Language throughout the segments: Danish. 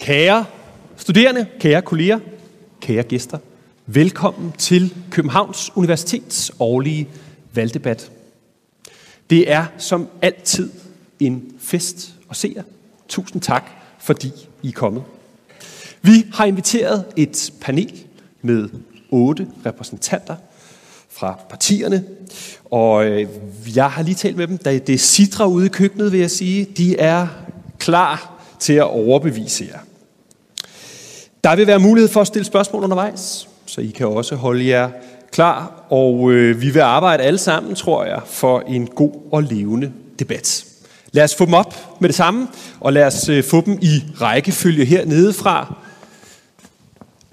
Kære studerende, kære kolleger, kære gæster, velkommen til Københavns Universitets årlige valgdebat. Det er som altid en fest at se jer. Tusind tak, fordi I er kommet. Vi har inviteret et panel med otte repræsentanter fra partierne, og øh, jeg har lige talt med dem, da det sidder ude i køkkenet, vil jeg sige. De er klar til at overbevise jer. Der vil være mulighed for at stille spørgsmål undervejs, så I kan også holde jer klar, og øh, vi vil arbejde alle sammen, tror jeg, for en god og levende debat. Lad os få dem op med det samme, og lad os øh, få dem i rækkefølge hernede fra.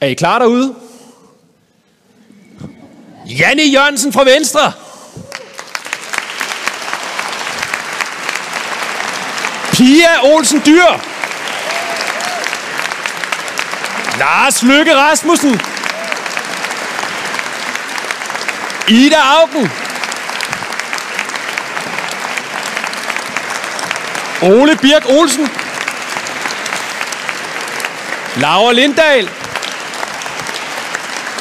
Er I klar derude? Janne Jørgensen fra Venstre. Pia Olsen Dyr. Lars Lykke Rasmussen. Ida Augen. Ole Birk Olsen. Laura Lindahl.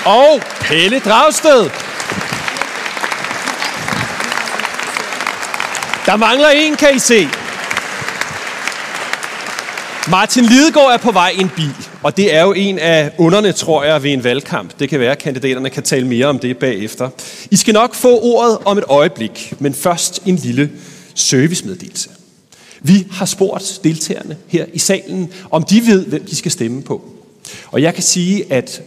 Og Pelle Dragsted. Der mangler en, kan I se. Martin Lidegaard er på vej i en bil, og det er jo en af underne, tror jeg, ved en valgkamp. Det kan være, at kandidaterne kan tale mere om det bagefter. I skal nok få ordet om et øjeblik, men først en lille servicemeddelelse. Vi har spurgt deltagerne her i salen, om de ved, hvem de skal stemme på. Og jeg kan sige, at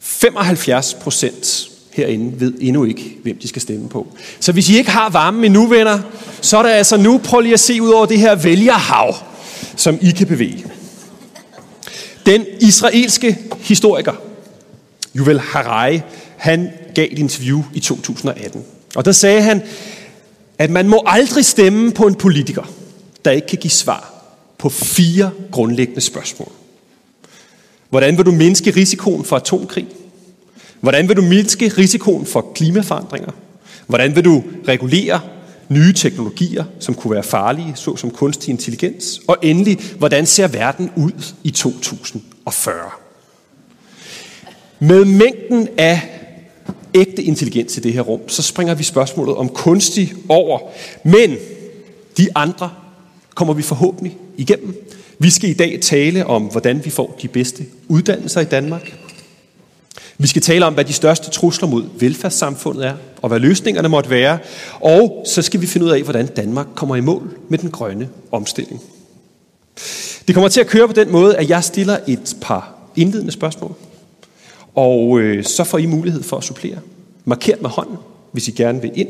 75 procent herinde ved endnu ikke, hvem de skal stemme på. Så hvis I ikke har varme endnu, venner, så er det altså nu, prøv lige at se ud over det her vælgerhav, som I kan bevæge. Den israelske historiker, Yuval Harari, han gav et interview i 2018. Og der sagde han, at man må aldrig stemme på en politiker, der ikke kan give svar på fire grundlæggende spørgsmål. Hvordan vil du mindske risikoen for atomkrig? Hvordan vil du mindske risikoen for klimaforandringer? Hvordan vil du regulere nye teknologier, som kunne være farlige, såsom kunstig intelligens? Og endelig, hvordan ser verden ud i 2040? Med mængden af ægte intelligens i det her rum, så springer vi spørgsmålet om kunstig over. Men de andre kommer vi forhåbentlig igennem. Vi skal i dag tale om, hvordan vi får de bedste uddannelser i Danmark. Vi skal tale om, hvad de største trusler mod velfærdssamfundet er, og hvad løsningerne måtte være. Og så skal vi finde ud af, hvordan Danmark kommer i mål med den grønne omstilling. Det kommer til at køre på den måde, at jeg stiller et par indledende spørgsmål. Og øh, så får I mulighed for at supplere. Marker med hånden, hvis I gerne vil ind.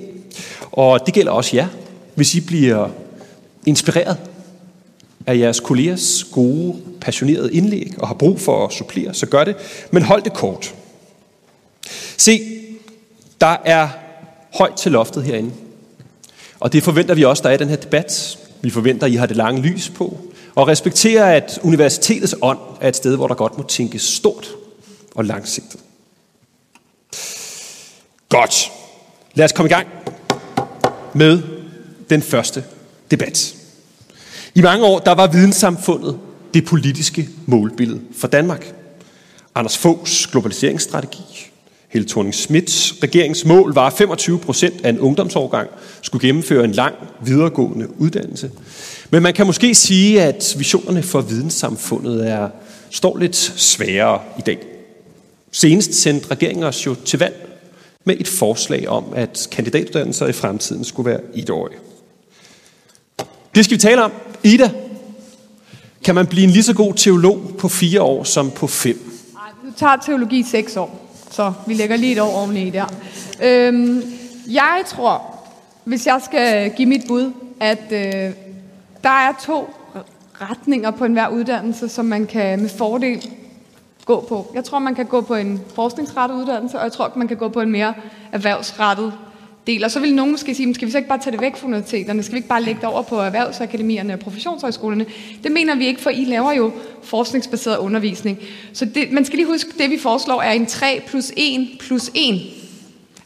Og det gælder også jer, hvis I bliver inspireret af jeres kollegers gode, passionerede indlæg og har brug for at supplere, så gør det. Men hold det kort. Se, der er højt til loftet herinde. Og det forventer vi også, der er i den her debat. Vi forventer, at I har det lange lys på. Og respekterer, at universitetets ånd er et sted, hvor der godt må tænkes stort og langsigtet. Godt. Lad os komme i gang med den første debat. I mange år der var videnssamfundet det politiske målbillede for Danmark. Anders Foghs globaliseringsstrategi, Helt thorning Smiths regeringsmål var, at 25 procent af en ungdomsårgang skulle gennemføre en lang videregående uddannelse. Men man kan måske sige, at visionerne for videnssamfundet er, står lidt sværere i dag. Senest sendte regeringen os jo til valg med et forslag om, at kandidatuddannelser i fremtiden skulle være etårige. Det skal vi tale om. Ida, kan man blive en lige så god teolog på fire år som på fem? Nej, du tager teologi seks år, så vi lægger lige et år oveni der. Øhm, jeg tror, hvis jeg skal give mit bud, at øh, der er to retninger på enhver uddannelse, som man kan med fordel gå på. Jeg tror, man kan gå på en forskningsrettet uddannelse, og jeg tror, man kan gå på en mere erhvervsrettet del. Og så vil nogen måske sige, skal vi så ikke bare tage det væk fra universiteterne? Skal vi ikke bare lægge det over på erhvervsakademierne og professionshøjskolerne? Det mener vi ikke, for I laver jo forskningsbaseret undervisning. Så det, man skal lige huske, det vi foreslår er en 3 plus 1 plus 1.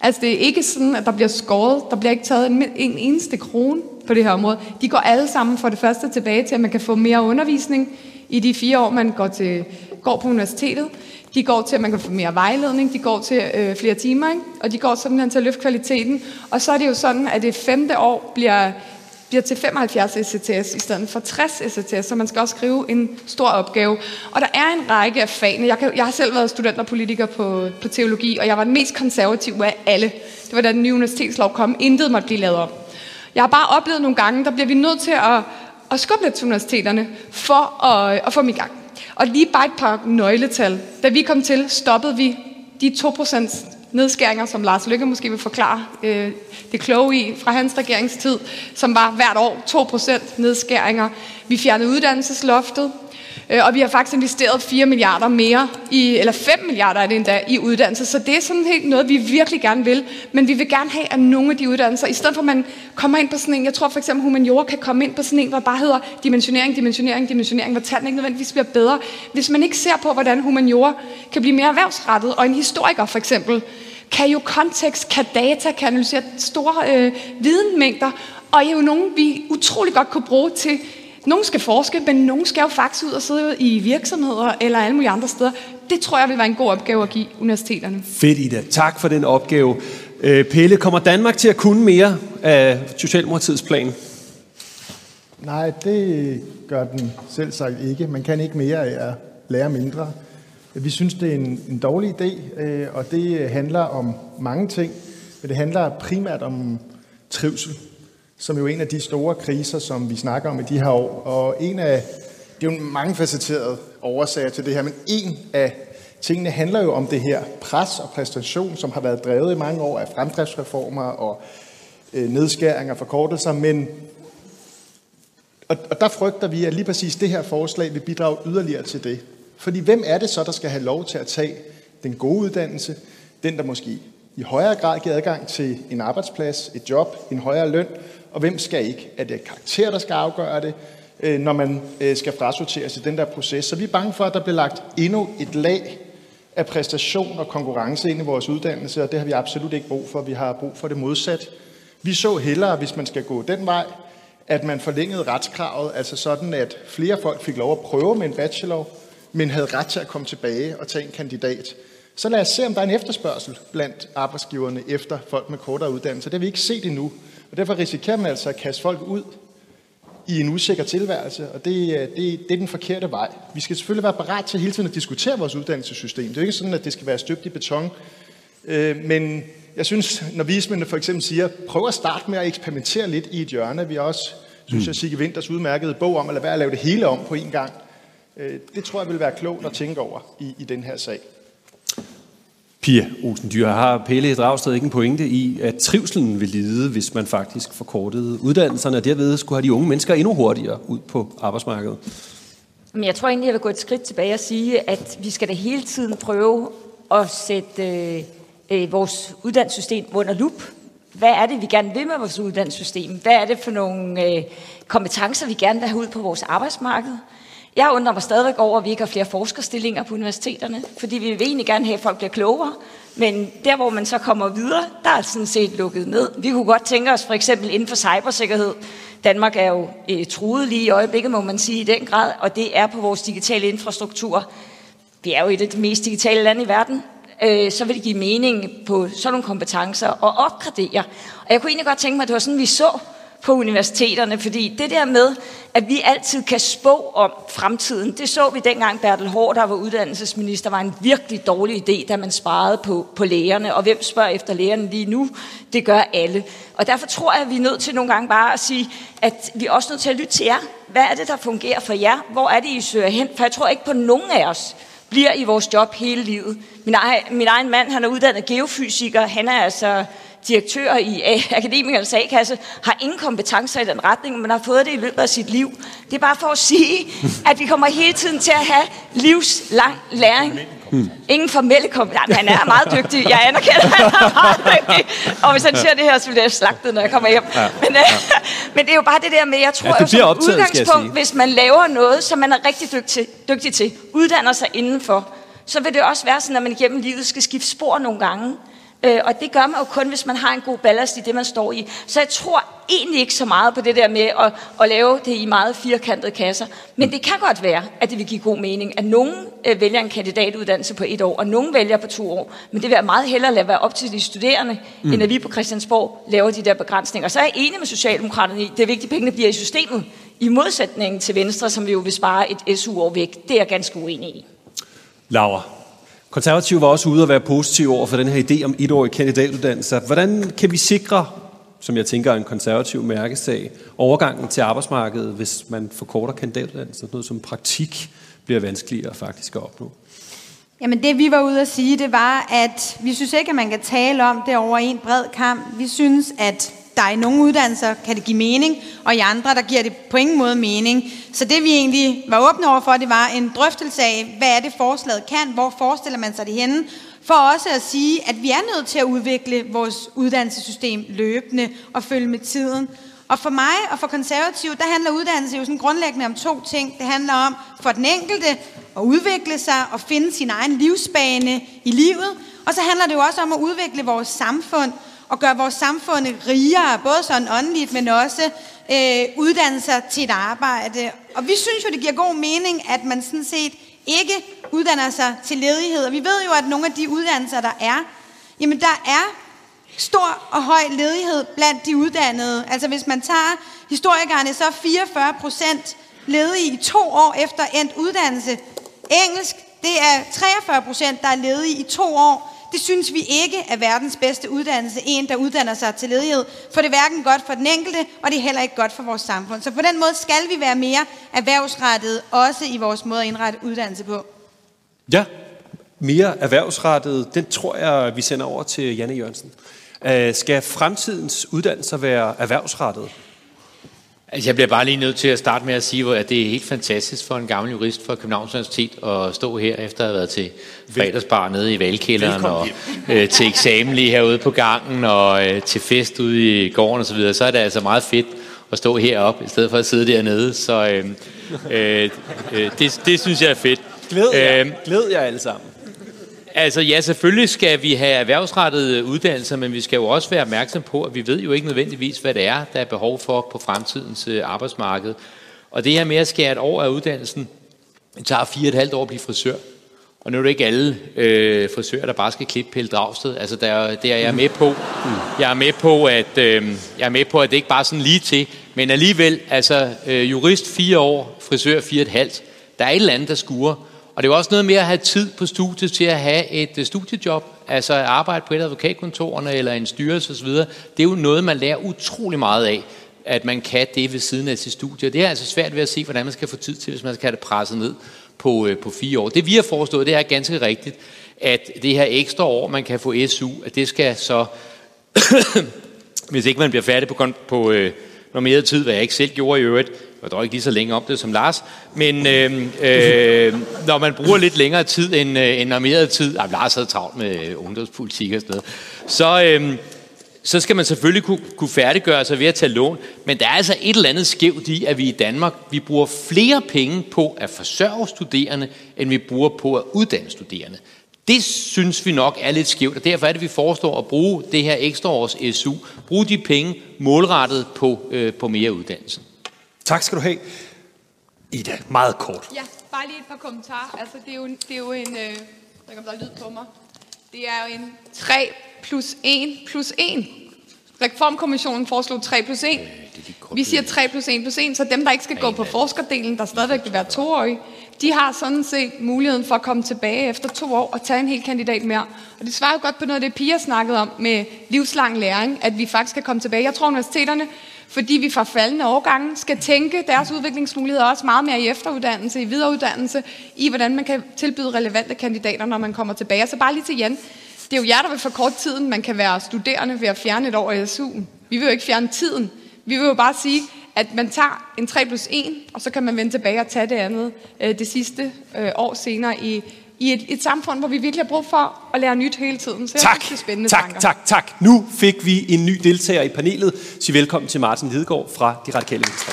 Altså det er ikke sådan, at der bliver skåret, der bliver ikke taget en, en eneste krone på det her område. De går alle sammen for det første tilbage til, at man kan få mere undervisning i de fire år, man går, til, går på universitetet. De går til, at man kan få mere vejledning, de går til øh, flere timer, ikke? og de går simpelthen til at løfte kvaliteten. Og så er det jo sådan, at det femte år bliver bliver til 75 ECTS i stedet for 60 ECTS, så man skal også skrive en stor opgave. Og der er en række af fagene. Jeg, kan, jeg har selv været student og politiker på, på teologi, og jeg var den mest konservative af alle. Det var da den nye universitetslov kom. Intet måtte blive lavet om. Jeg har bare oplevet nogle gange, der bliver vi nødt til at, at skubbe lidt til universiteterne for at, at få dem i gang. Og lige bare et par nøgletal. Da vi kom til, stoppede vi de 2% nedskæringer, som Lars Lykke måske vil forklare øh, det kloge i fra hans regeringstid, som var hvert år 2% nedskæringer. Vi fjernede uddannelsesloftet, Øh, og vi har faktisk investeret 4 milliarder mere, i, eller 5 milliarder er det endda, i uddannelse. Så det er sådan helt noget, vi virkelig gerne vil. Men vi vil gerne have, at nogle af de uddannelser, i stedet for at man kommer ind på sådan en, jeg tror for eksempel humaniora kan komme ind på sådan en, hvor bare hedder dimensionering, dimensionering, dimensionering, hvor tallene ikke nødvendigvis bliver bedre. Hvis man ikke ser på, hvordan humaniora kan blive mere erhvervsrettet, og en historiker for eksempel, kan jo kontekst, kan data, kan analysere store øh, videnmængder, og er jo nogen, vi utrolig godt kunne bruge til, nogen skal forske, men nogen skal jo faktisk ud og sidde i virksomheder eller alle mulige andre steder. Det tror jeg vil være en god opgave at give universiteterne. Fedt, Ida. Tak for den opgave. Øh, Pelle, kommer Danmark til at kunne mere af Socialdemokratiets plan? Nej, det gør den selv sagt ikke. Man kan ikke mere af at lære mindre. Vi synes, det er en, en dårlig idé, øh, og det handler om mange ting. Men det handler primært om trivsel, som jo er en af de store kriser, som vi snakker om i de her år. Og en af, det er jo en mangefacetteret årsager til det her, men en af tingene handler jo om det her pres og præstation, som har været drevet i mange år af fremdriftsreformer og øh, nedskæringer og forkortelser, men og, og der frygter vi, at lige præcis det her forslag vil bidrage yderligere til det. Fordi hvem er det så, der skal have lov til at tage den gode uddannelse, den der måske i højere grad giver adgang til en arbejdsplads, et job, en højere løn, og hvem skal ikke? Er det karakter, der skal afgøre det, øh, når man øh, skal frasorteres i den der proces? Så vi er bange for, at der bliver lagt endnu et lag af præstation og konkurrence ind i vores uddannelse, og det har vi absolut ikke brug for. Vi har brug for det modsat. Vi så hellere, hvis man skal gå den vej, at man forlængede retskravet, altså sådan, at flere folk fik lov at prøve med en bachelor, men havde ret til at komme tilbage og tage en kandidat. Så lad os se, om der er en efterspørgsel blandt arbejdsgiverne efter folk med kortere uddannelse. Det har vi ikke set endnu. Og derfor risikerer man altså at kaste folk ud i en usikker tilværelse, og det, det, det er den forkerte vej. Vi skal selvfølgelig være parat til hele tiden at diskutere vores uddannelsessystem. Det er jo ikke sådan, at det skal være støbt i beton. Øh, men jeg synes, når vismændene for eksempel siger, prøv at starte med at eksperimentere lidt i et hjørne. Vi har også, synes jeg, Sigge Winters udmærkede bog om at lade være at lave det hele om på en gang. Øh, det tror jeg vil være klogt at tænke over i, i den her sag. Pia Olsen Dyr, har Pelle Dragsted ikke en pointe i, at trivselen vil lide, hvis man faktisk forkortede uddannelserne, og derved skulle have de unge mennesker endnu hurtigere ud på arbejdsmarkedet? Men jeg tror egentlig, jeg vil gå et skridt tilbage og sige, at vi skal da hele tiden prøve at sætte øh, øh, vores uddannelsessystem under lup. Hvad er det, vi gerne vil med vores uddannelsessystem? Hvad er det for nogle øh, kompetencer, vi gerne vil have ud på vores arbejdsmarked? Jeg undrer mig stadigvæk over, at vi ikke har flere forskerstillinger på universiteterne, fordi vi vil egentlig gerne have, at folk bliver klogere. Men der, hvor man så kommer videre, der er sådan set lukket ned. Vi kunne godt tænke os for eksempel inden for cybersikkerhed. Danmark er jo eh, truet lige i øjeblikket, må man sige, i den grad, og det er på vores digitale infrastruktur. Vi er jo et af de mest digitale lande i verden. Øh, så vil det give mening på sådan nogle kompetencer og opgradere. Og jeg kunne egentlig godt tænke mig, at det var sådan, vi så på universiteterne, fordi det der med, at vi altid kan spå om fremtiden, det så vi dengang Bertel Hård, der var uddannelsesminister, var en virkelig dårlig idé, da man sparede på, på lægerne. Og hvem spørger efter lægerne lige nu? Det gør alle. Og derfor tror jeg, at vi er nødt til nogle gange bare at sige, at vi er også nødt til at lytte til jer. Hvad er det, der fungerer for jer? Hvor er det, I søger hen? For jeg tror ikke på nogen af os bliver i vores job hele livet. Min egen, min egen mand, han er uddannet geofysiker. Han er altså direktør i Akademikernes A-kasse, har ingen kompetencer i den retning, men har fået det i løbet af sit liv. Det er bare for at sige, at vi kommer hele tiden til at have livslang læring. Hmm. Ingen formelle kompetencer. Han er meget dygtig. Jeg anerkender, at han er meget dygtig. Og hvis han ser det her, så bliver jeg slagtet, når jeg kommer hjem. Ja. Men, øh, men det er jo bare det der med, jeg tror ja, jo som optaget, udgangspunkt, hvis man laver noget, som man er rigtig dygtig, dygtig til, uddanner sig indenfor, så vil det også være sådan, at man igennem livet skal skifte spor nogle gange. Øh, og det gør man jo kun, hvis man har en god ballast i det, man står i. Så jeg tror egentlig ikke så meget på det der med at, at lave det i meget firkantede kasser. Men det kan godt være, at det vil give god mening, at nogen øh, vælger en kandidatuddannelse på et år, og nogen vælger på to år. Men det vil jeg meget hellere lade være op til de studerende, mm. end at vi på Christiansborg laver de der begrænsninger. Så er jeg enig med Socialdemokraterne i, det er vigtigt, at pengene bliver i systemet. I modsætning til Venstre, som vi jo vil spare et SU-år væk. Det er jeg ganske uenig i. Laura, Konservative var også ude at være positive over for den her idé om etårige kandidatuddannelser. Hvordan kan vi sikre, som jeg tænker er en konservativ mærkesag, overgangen til arbejdsmarkedet, hvis man forkorter kandidatuddannelser? Noget som praktik bliver vanskeligere faktisk at opnå. Jamen det vi var ude at sige, det var, at vi synes ikke, at man kan tale om det over en bred kamp. Vi synes, at der i nogle uddannelser kan det give mening, og i andre, der giver det på ingen måde mening. Så det vi egentlig var åbne over for, det var en drøftelse af, hvad er det forslaget kan, hvor forestiller man sig det henne, for også at sige, at vi er nødt til at udvikle vores uddannelsessystem løbende og følge med tiden. Og for mig og for konservative, der handler uddannelse jo sådan grundlæggende om to ting. Det handler om for den enkelte at udvikle sig og finde sin egen livsbane i livet. Og så handler det jo også om at udvikle vores samfund og gøre vores samfund rigere, både sådan åndeligt, men også øh, uddanne sig til et arbejde. Og vi synes jo, det giver god mening, at man sådan set ikke uddanner sig til ledighed. Og vi ved jo, at nogle af de uddannelser, der er, jamen der er stor og høj ledighed blandt de uddannede. Altså hvis man tager historikerne, så er 44 procent ledige i to år efter endt uddannelse. Engelsk, det er 43 procent, der er ledige i to år. Det synes vi ikke er verdens bedste uddannelse, en der uddanner sig til ledighed, for det er hverken godt for den enkelte, og det er heller ikke godt for vores samfund. Så på den måde skal vi være mere erhvervsrettet, også i vores måde at indrette uddannelse på. Ja, mere erhvervsrettet, den tror jeg, vi sender over til Janne Jørgensen. Øh, skal fremtidens uddannelser være erhvervsrettet? Altså, jeg bliver bare lige nødt til at starte med at sige, at det er helt fantastisk for en gammel jurist fra Københavns Universitet at stå her efter at have været til fredagsbar nede i valgkælderen og øh, til eksamen lige herude på gangen og øh, til fest ude i gården osv. Så, videre. så er det altså meget fedt at stå heroppe i stedet for at sidde dernede. Så øh, øh, øh, det, det synes jeg er fedt. Glæd jer, øh, glæd jer alle sammen. Altså ja, selvfølgelig skal vi have erhvervsrettede uddannelser, men vi skal jo også være opmærksom på, at vi ved jo ikke nødvendigvis, hvad det er, der er behov for på fremtidens øh, arbejdsmarked. Og det her med at skære et år af uddannelsen, det tager fire og et halvt år at blive frisør. Og nu er det ikke alle øh, frisører, der bare skal klippe Pelle Dragsted. Altså, der, det er jeg med på. Jeg er med på, at, øh, jeg er med på, at det ikke bare er sådan lige til. Men alligevel, altså, øh, jurist fire år, frisør fire og et halvt. Der er et eller andet, der skuer. Og det er jo også noget med at have tid på studiet til at have et øh, studiejob, altså at arbejde på et advokatkontorerne eller en styrelse osv. Det er jo noget, man lærer utrolig meget af, at man kan det ved siden af sit studie. Det er altså svært ved at se, hvordan man skal få tid til, hvis man skal have det presset ned på, øh, på fire år. Det vi har foreslået, det er ganske rigtigt, at det her ekstra år, man kan få SU, at det skal så, hvis ikke man bliver færdig på, på øh, normeret tid, hvad jeg ikke selv gjorde i øvrigt, jeg dog ikke lige så længe om det som Lars, men øh, øh, når man bruger lidt længere tid end, øh, end normeret tid, ah, Lars havde travlt med øh, ungdomspolitik og sådan noget, så, øh, så skal man selvfølgelig kunne, kunne færdiggøre sig ved at tage lån, men der er altså et eller andet skævt i, at vi i Danmark, vi bruger flere penge på at forsørge studerende, end vi bruger på at uddanne studerende. Det synes vi nok er lidt skævt, og derfor er det, vi foreslår at bruge det her ekstra års SU, bruge de penge målrettet på, øh, på mere uddannelse. Tak skal du have. Ida, meget kort. Ja, bare lige et par kommentarer. Altså, det er jo, det er jo en... Øh, jeg ved der er lyd på mig. Det er jo en 3 plus 1 plus 1. Reformkommissionen foreslog 3 plus 1. Vi siger 3 plus 1 plus 1, så dem, der ikke skal gå på forskerdelen, der stadigvæk vil være toårige, de har sådan set muligheden for at komme tilbage efter to år og tage en hel kandidat mere. Og det svarer jo godt på noget af det, Pia snakkede om med livslang læring, at vi faktisk kan komme tilbage. Jeg tror, universiteterne fordi vi fra faldende årgange skal tænke deres udviklingsmuligheder også meget mere i efteruddannelse, i videreuddannelse, i hvordan man kan tilbyde relevante kandidater, når man kommer tilbage. Så bare lige til Jan. Det er jo jer, der vil for kort tiden, man kan være studerende ved at fjerne et år i SU'en. Vi vil jo ikke fjerne tiden. Vi vil jo bare sige, at man tager en 3 plus 1, og så kan man vende tilbage og tage det andet øh, det sidste øh, år senere i i et, et samfund, hvor vi virkelig har brug for at lære nyt hele tiden. Så tak, det spændende tak, tanker. tak, tak. Nu fik vi en ny deltager i panelet. Sig velkommen til Martin Hedegaard fra De Radikale Venstre.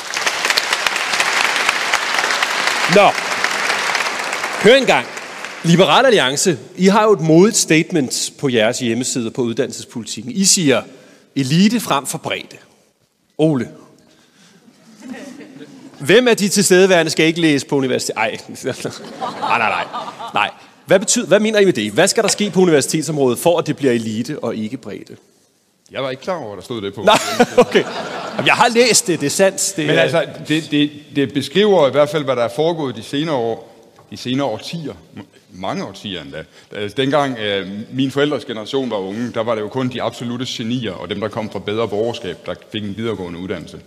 Nå, hør engang. Liberal Alliance, I har jo et modigt statement på jeres hjemmeside på uddannelsespolitikken. I siger elite frem for bredde. Ole. Hvem af de tilstedeværende skal ikke læse på universitet? Ej, nej, nej, nej. nej. Hvad, betyder, hvad mener I med det? Hvad skal der ske på universitetsområdet, for at det bliver elite og ikke bredde? Jeg var ikke klar over, at der stod det på. Nej, okay. Jamen, jeg har læst det, det er sandt. Det Men altså, det, det, det beskriver i hvert fald, hvad der er foregået de senere år, de senere årtier, mange årtier endda. Altså, dengang øh, min forældres generation var unge, der var det jo kun de absolute genier, og dem, der kom fra bedre borgerskab, der fik en videregående uddannelse.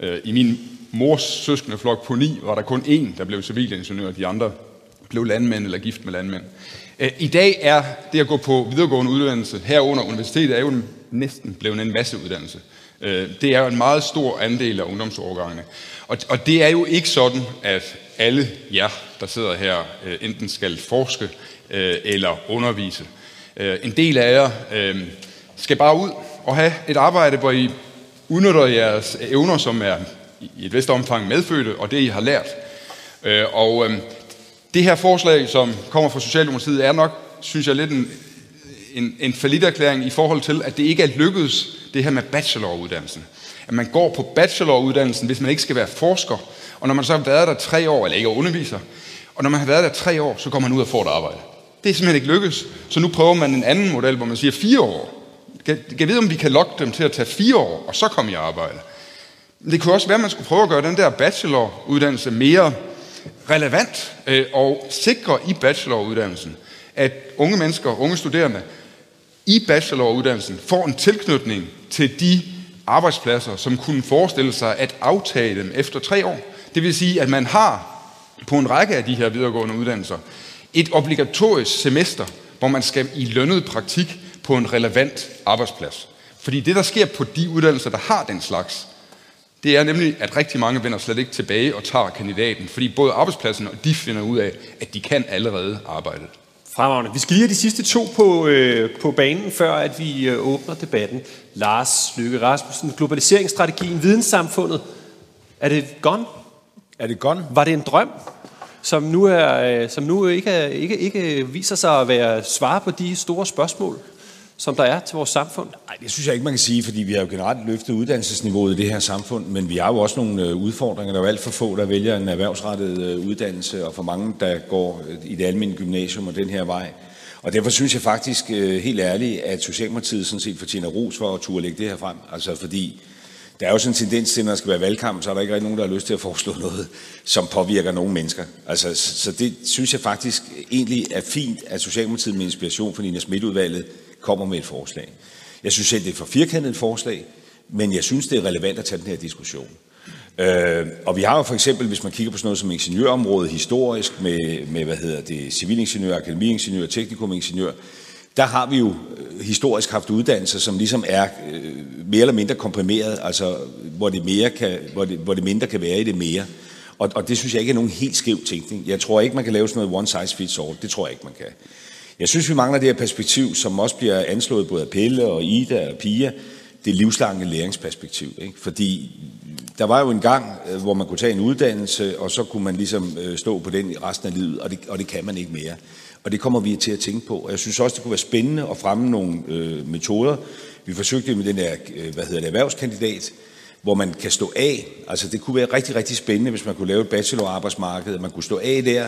Øh, I min mors søskende flok på ni, var der kun én, der blev civilingeniør, de andre blev landmænd eller gift med landmænd. I dag er det at gå på videregående uddannelse herunder universitetet er jo næsten blevet en masseuddannelse. Øh, Det er jo en meget stor andel af ungdomsårgangene. Og, og det er jo ikke sådan, at alle jer, der sidder her, enten skal forske eller undervise. En del af jer skal bare ud og have et arbejde, hvor I udnytter jeres evner, som er i et vist omfang medfødte, og det I har lært. Øh, Og øh, det her forslag, som kommer fra Socialdemokratiet, er nok, synes jeg, lidt en, en, en erklæring i forhold til, at det ikke er lykkedes, det her med bacheloruddannelsen. At man går på bacheloruddannelsen, hvis man ikke skal være forsker, og når man så har været der tre år, eller ikke underviser, og når man har været der tre år, så går man ud og får et arbejde. Det er simpelthen ikke lykkedes. Så nu prøver man en anden model, hvor man siger fire år. Kan, kan jeg vide, om vi kan lokke dem til at tage fire år, og så komme i arbejde? Det kunne også være, at man skulle prøve at gøre den der bacheloruddannelse mere relevant øh, og sikre i bacheloruddannelsen, at unge mennesker, unge studerende, i bacheloruddannelsen får en tilknytning til de arbejdspladser, som kunne forestille sig at aftage dem efter tre år. Det vil sige, at man har på en række af de her videregående uddannelser et obligatorisk semester, hvor man skal i lønnet praktik på en relevant arbejdsplads. Fordi det, der sker på de uddannelser, der har den slags, det er nemlig, at rigtig mange vender slet ikke tilbage og tager kandidaten, fordi både arbejdspladsen og de finder ud af, at de kan allerede arbejdet. Fremragende. Vi skal lige have de sidste to på, øh, på banen, før at vi øh, åbner debatten. Lars Lykke Rasmussen, globaliseringsstrategien, videnssamfundet. Er det gone? Er det gone? Var det en drøm, som nu, er, øh, som nu ikke, er, ikke, ikke viser sig at være svar på de store spørgsmål, som der er til vores samfund? Nej, det synes jeg ikke, man kan sige, fordi vi har jo generelt løftet uddannelsesniveauet i det her samfund, men vi har jo også nogle øh, udfordringer. Der er jo alt for få, der vælger en erhvervsrettet øh, uddannelse, og for mange, der går øh, i det almindelige gymnasium og den her vej. Og derfor synes jeg faktisk helt ærligt, at Socialdemokratiet sådan set fortjener ros for at turde lægge det her frem. Altså fordi der er jo sådan en tendens til, når der skal være valgkamp, så er der ikke rigtig nogen, der har lyst til at foreslå noget, som påvirker nogle mennesker. Altså, så det synes jeg faktisk egentlig er fint, at Socialdemokratiet med inspiration fra Nina Smidt-udvalget kommer med et forslag. Jeg synes selv, det er for firkantet et forslag, men jeg synes, det er relevant at tage den her diskussion. Øh, og vi har jo for eksempel, hvis man kigger på sådan noget som ingeniørområdet historisk, med, med hvad hedder det, civilingeniør, akademiingeniør, teknikumingeniør, der har vi jo øh, historisk haft uddannelser, som ligesom er øh, mere eller mindre komprimeret, altså hvor det, mere kan, hvor, det, hvor det mindre kan være i det mere. Og, og det synes jeg ikke er nogen helt skæv tænkning. Jeg tror ikke, man kan lave sådan noget one size fits all. Det tror jeg ikke, man kan. Jeg synes, vi mangler det her perspektiv, som også bliver anslået både af Pelle og Ida og Pia, det livslange læringsperspektiv. Ikke? Fordi der var jo en gang, øh, hvor man kunne tage en uddannelse, og så kunne man ligesom øh, stå på den i resten af livet, og det, og det kan man ikke mere. Og det kommer vi til at tænke på. Og jeg synes også, det kunne være spændende at fremme nogle øh, metoder. Vi forsøgte med den der, øh, hvad hedder det, erhvervskandidat, hvor man kan stå af. Altså det kunne være rigtig, rigtig spændende, hvis man kunne lave et bachelorarbejdsmarked, at man kunne stå af der,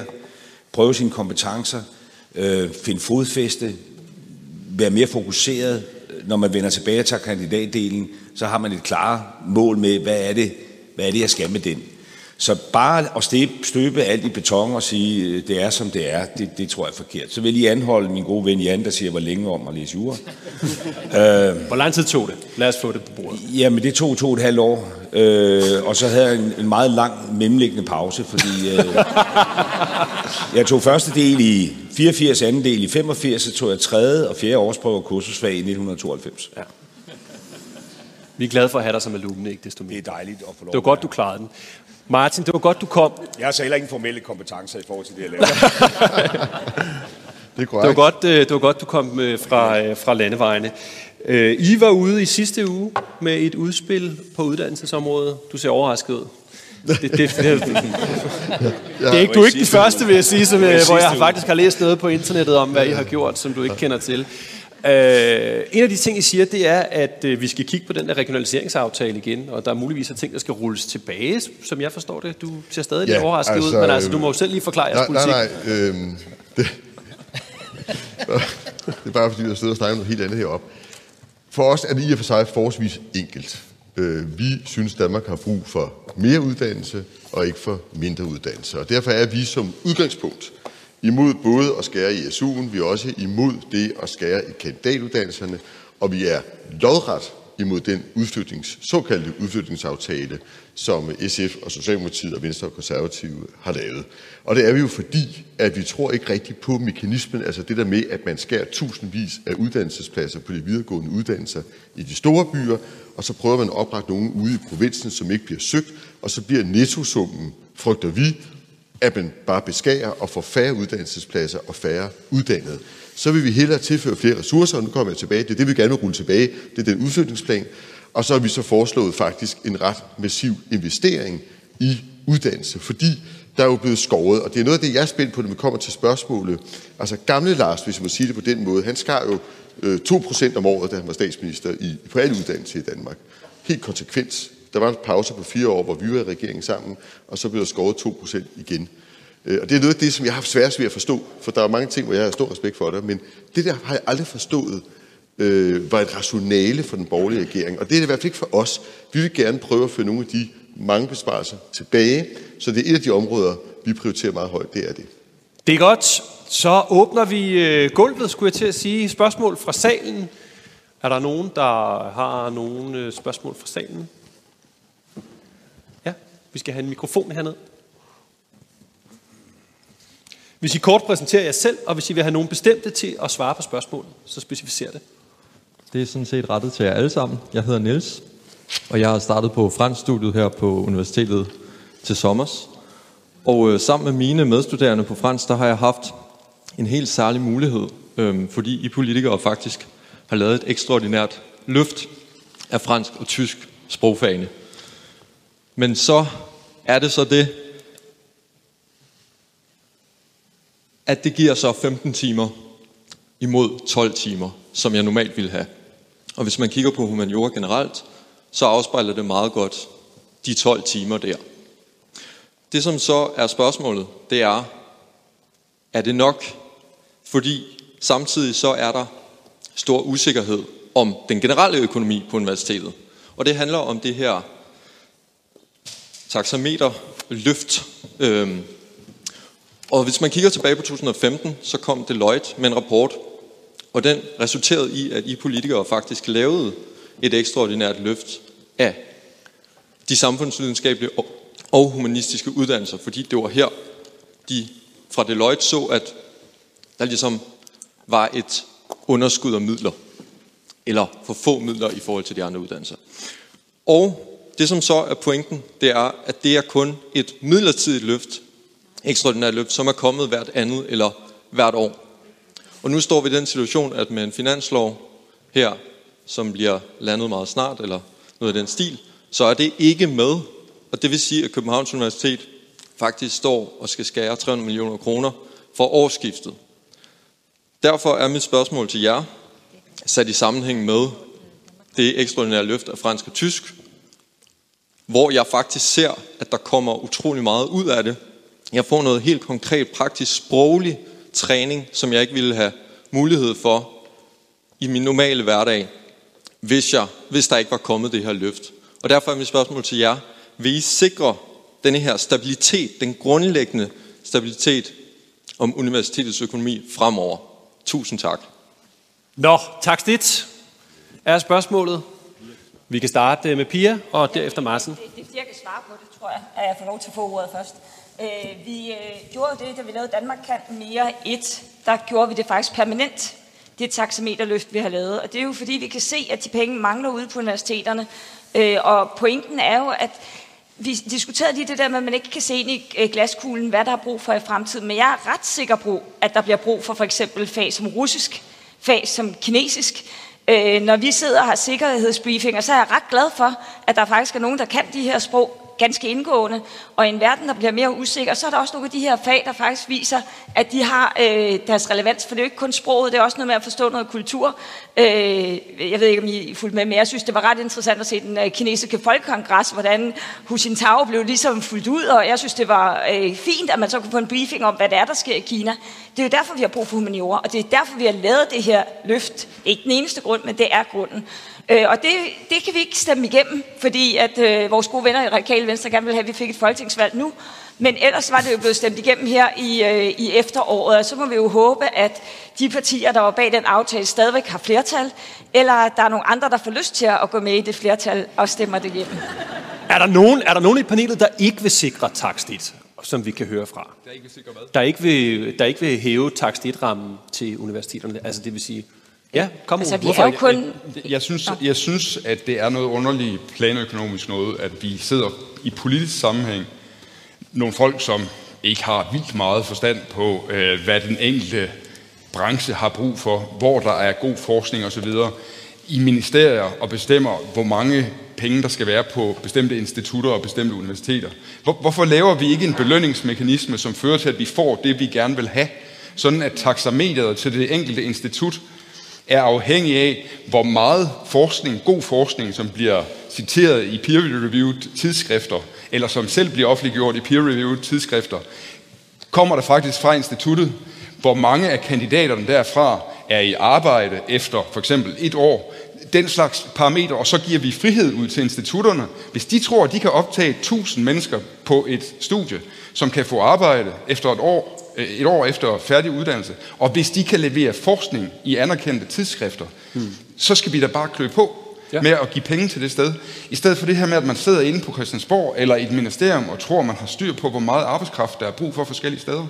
prøve sine kompetencer, øh, finde fodfæste, være mere fokuseret. Når man vender tilbage til kandidatdelen, så har man et klare mål med, hvad er det, hvad er det jeg skal med den. Så bare at støbe, støbe alt i beton og sige, øh, det er som det er, det, det tror jeg er forkert. Så vil jeg lige anholde min gode ven Jan, der siger, hvor længe om at læse jura. Hvor lang tid tog det? Lad os få det på bordet. Jamen, det tog to og et halvt år, øh, og så havde jeg en, en meget lang mellemliggende pause, fordi øh, jeg tog første del i 84, anden del i 85, så tog jeg tredje og fjerde årsprøve og kursusfag i 1992. Ja. Vi er glade for at have dig som alumne, ikke desto mere. Det er dejligt at få lov Det var godt, du klarede den. Martin, det var godt, du kom. Jeg har så heller ikke formelle kompetencer i forhold til det, jeg laver. Det er Det var korrekt. godt, øh, det var godt du kom øh, fra, øh, fra landevejene. Øh, I var ude i sidste uge med et udspil på uddannelsesområdet. Du ser overrasket ud. Det, det, det, det, det er ikke, du er ikke den første, vil jeg sige, som, øh, hvor jeg faktisk har læst noget på internettet om, hvad I har gjort, som du ikke kender til. Øh, en af de ting, I siger, det er, at øh, vi skal kigge på den der regionaliseringsaftale igen, og der er muligvis ting, der skal rulles tilbage, som jeg forstår det. Du ser stadig lidt Ja, overrasket altså, ud, men altså, du må jo selv lige forklare jeres nej, politik. Nej, nej, øh, det, det er bare fordi, jeg sidder og snakker om noget helt andet heroppe. For os er det i og for sig forholdsvis enkelt. Øh, vi synes, Danmark har brug for mere uddannelse og ikke for mindre uddannelse. Og derfor er vi som udgangspunkt imod både at skære i SU'en, vi er også imod det at skære i kandidatuddannelserne, og vi er lodret imod den udflytnings, såkaldte udflytningsaftale, som SF og Socialdemokratiet og Venstre og Konservative har lavet. Og det er vi jo fordi, at vi tror ikke rigtigt på mekanismen, altså det der med, at man skærer tusindvis af uddannelsespladser på de videregående uddannelser i de store byer, og så prøver man at oprette nogen ude i provinsen, som ikke bliver søgt, og så bliver nettosummen, frygter vi, at man bare beskærer og får færre uddannelsespladser og færre uddannede. Så vil vi hellere tilføre flere ressourcer, og nu kommer jeg tilbage. Det er det, vi gerne vil rulle tilbage. Det er den udflytningsplan. Og så har vi så foreslået faktisk en ret massiv investering i uddannelse, fordi der er jo blevet skåret, og det er noget af det, jeg er spændt på, når vi kommer til spørgsmålet. Altså gamle Lars, hvis man må sige det på den måde, han skar jo øh, 2% om året, da han var statsminister i, på alle uddannelser i Danmark. Helt konsekvent. Der var en pause på fire år, hvor vi var i regeringen sammen, og så blev der skåret 2% igen. Øh, og det er noget af det, som jeg har haft svært ved at forstå, for der er mange ting, hvor jeg har stor respekt for det, men det der har jeg aldrig forstået, øh, var et rationale for den borgerlige regering. Og det er det i hvert fald ikke for os. Vi vil gerne prøve at føre nogle af de mange besparelser tilbage, så det er et af de områder, vi prioriterer meget højt, det er det. Det er godt. Så åbner vi øh, gulvet, skulle jeg til at sige. Spørgsmål fra salen. Er der nogen, der har nogle øh, spørgsmål fra salen? Ja, vi skal have en mikrofon hernede. Hvis I kort præsenterer jer selv, og hvis I vil have nogen bestemte til at svare på spørgsmålet, så specificer det. Det er sådan set rettet til jer alle sammen. Jeg hedder Niels, og jeg har startet på fransk studiet her på universitetet til sommers. Og øh, sammen med mine medstuderende på fransk, der har jeg haft en helt særlig mulighed, øh, fordi I politikere faktisk har lavet et ekstraordinært løft af fransk og tysk sprogfagene. Men så er det så det, at det giver så 15 timer imod 12 timer, som jeg normalt ville have. Og hvis man kigger på humaniora generelt, så afspejler det meget godt de 12 timer der. Det som så er spørgsmålet, det er, er det nok? Fordi samtidig så er der stor usikkerhed om den generelle økonomi på universitetet. Og det handler om det her taxameterløft. Øhm, og hvis man kigger tilbage på 2015, så kom Deloitte med en rapport, og den resulterede i, at I politikere faktisk lavede et ekstraordinært løft af de samfundsvidenskabelige og humanistiske uddannelser, fordi det var her, de fra Deloitte så, at der ligesom var et underskud af midler, eller for få midler i forhold til de andre uddannelser. Og det som så er pointen, det er, at det er kun et midlertidigt løft, ekstraordinært løft, som er kommet hvert andet eller hvert år. Og nu står vi i den situation, at med en finanslov her, som bliver landet meget snart, eller noget af den stil, så er det ikke med. Og det vil sige, at Københavns Universitet faktisk står og skal skære 300 millioner kroner for årsskiftet. Derfor er mit spørgsmål til jer, sat i sammenhæng med det ekstraordinære løft af fransk og tysk, hvor jeg faktisk ser, at der kommer utrolig meget ud af det. Jeg får noget helt konkret, praktisk, sproglig træning, som jeg ikke ville have mulighed for i min normale hverdag, hvis, jeg, hvis der ikke var kommet det her løft. Og derfor er mit spørgsmål til jer, vil I sikre denne her stabilitet, den grundlæggende stabilitet om universitetets økonomi fremover? Tusind tak. Nå, tak stit. Er spørgsmålet? Vi kan starte med Pia, og derefter Marsen. Det, det er fordi, jeg kan svare på det, tror jeg, at jeg får lov til at få ordet først. Øh, vi øh, gjorde det, da vi lavede Danmark kan mere et. Der gjorde vi det faktisk permanent. Det taxameterløft, vi har lavet. Og det er jo fordi, vi kan se, at de penge mangler ude på universiteterne. Øh, og pointen er jo, at vi diskuterede lige det der med, at man ikke kan se ind i øh, glaskuglen, hvad der er brug for i fremtiden. Men jeg er ret sikker på, at der bliver brug for for eksempel fag som russisk, fag som kinesisk. Øh, når vi sidder og har sikkerhedsbriefinger, så er jeg ret glad for, at der faktisk er nogen, der kan de her sprog ganske indgående. Og i en verden, der bliver mere usikker, så er der også nogle af de her fag, der faktisk viser, at de har øh, deres relevans. For det er jo ikke kun sproget, det er også noget med at forstå noget kultur. Øh, jeg ved ikke, om I fulgte med, men jeg synes, det var ret interessant at se den øh, kinesiske folkekongres, hvordan Hu Jintao blev ligesom fuldt ud, og jeg synes, det var øh, fint, at man så kunne få en briefing om, hvad det er, der sker i Kina. Det er jo derfor, vi har brug for humaniora, og det er derfor, vi har lavet det her løft. Det er ikke den eneste grund, men det er grunden. Øh, og det, det kan vi ikke stemme igennem, fordi at øh, vores gode venner i Radikale Venstre gerne vil have, at vi fik et folketingsvalg nu. Men ellers var det jo blevet stemt igennem her i, øh, i efteråret, og så må vi jo håbe, at de partier, der var bag den aftale, stadigvæk har flertal, eller at der er nogle andre, der får lyst til at gå med i det flertal og stemmer det igennem. Er der nogen, er der nogen i panelet, der ikke vil sikre takst 1, som vi kan høre fra? Der ikke vil sikre hvad? Der ikke vil, der ikke vil hæve takst 1-rammen til universiteterne? Altså det vil sige... Ja, kom Altså, vi Hvorfor er jo kun... Jeg synes, jeg synes, at det er noget underligt planøkonomisk noget, at vi sidder i politisk sammenhæng nogle folk, som ikke har vildt meget forstand på, øh, hvad den enkelte branche har brug for, hvor der er god forskning osv., i ministerier og bestemmer, hvor mange penge der skal være på bestemte institutter og bestemte universiteter. Hvor, hvorfor laver vi ikke en belønningsmekanisme, som fører til, at vi får det, vi gerne vil have, sådan at taxameteret til det enkelte institut er afhængig af, hvor meget forskning, god forskning, som bliver citeret i peer-reviewed tidsskrifter, eller som selv bliver offentliggjort i peer-reviewed tidsskrifter, kommer der faktisk fra instituttet, hvor mange af kandidaterne derfra er i arbejde efter for eksempel et år, den slags parametre, og så giver vi frihed ud til institutterne. Hvis de tror, at de kan optage 1000 mennesker på et studie, som kan få arbejde efter et år, et år efter færdig uddannelse, og hvis de kan levere forskning i anerkendte tidsskrifter, hmm. så skal vi da bare klø på Ja. ja. med at give penge til det sted. I stedet for det her med, at man sidder inde på Christiansborg eller i et ministerium og tror, man har styr på, hvor meget arbejdskraft der er brug for forskellige steder.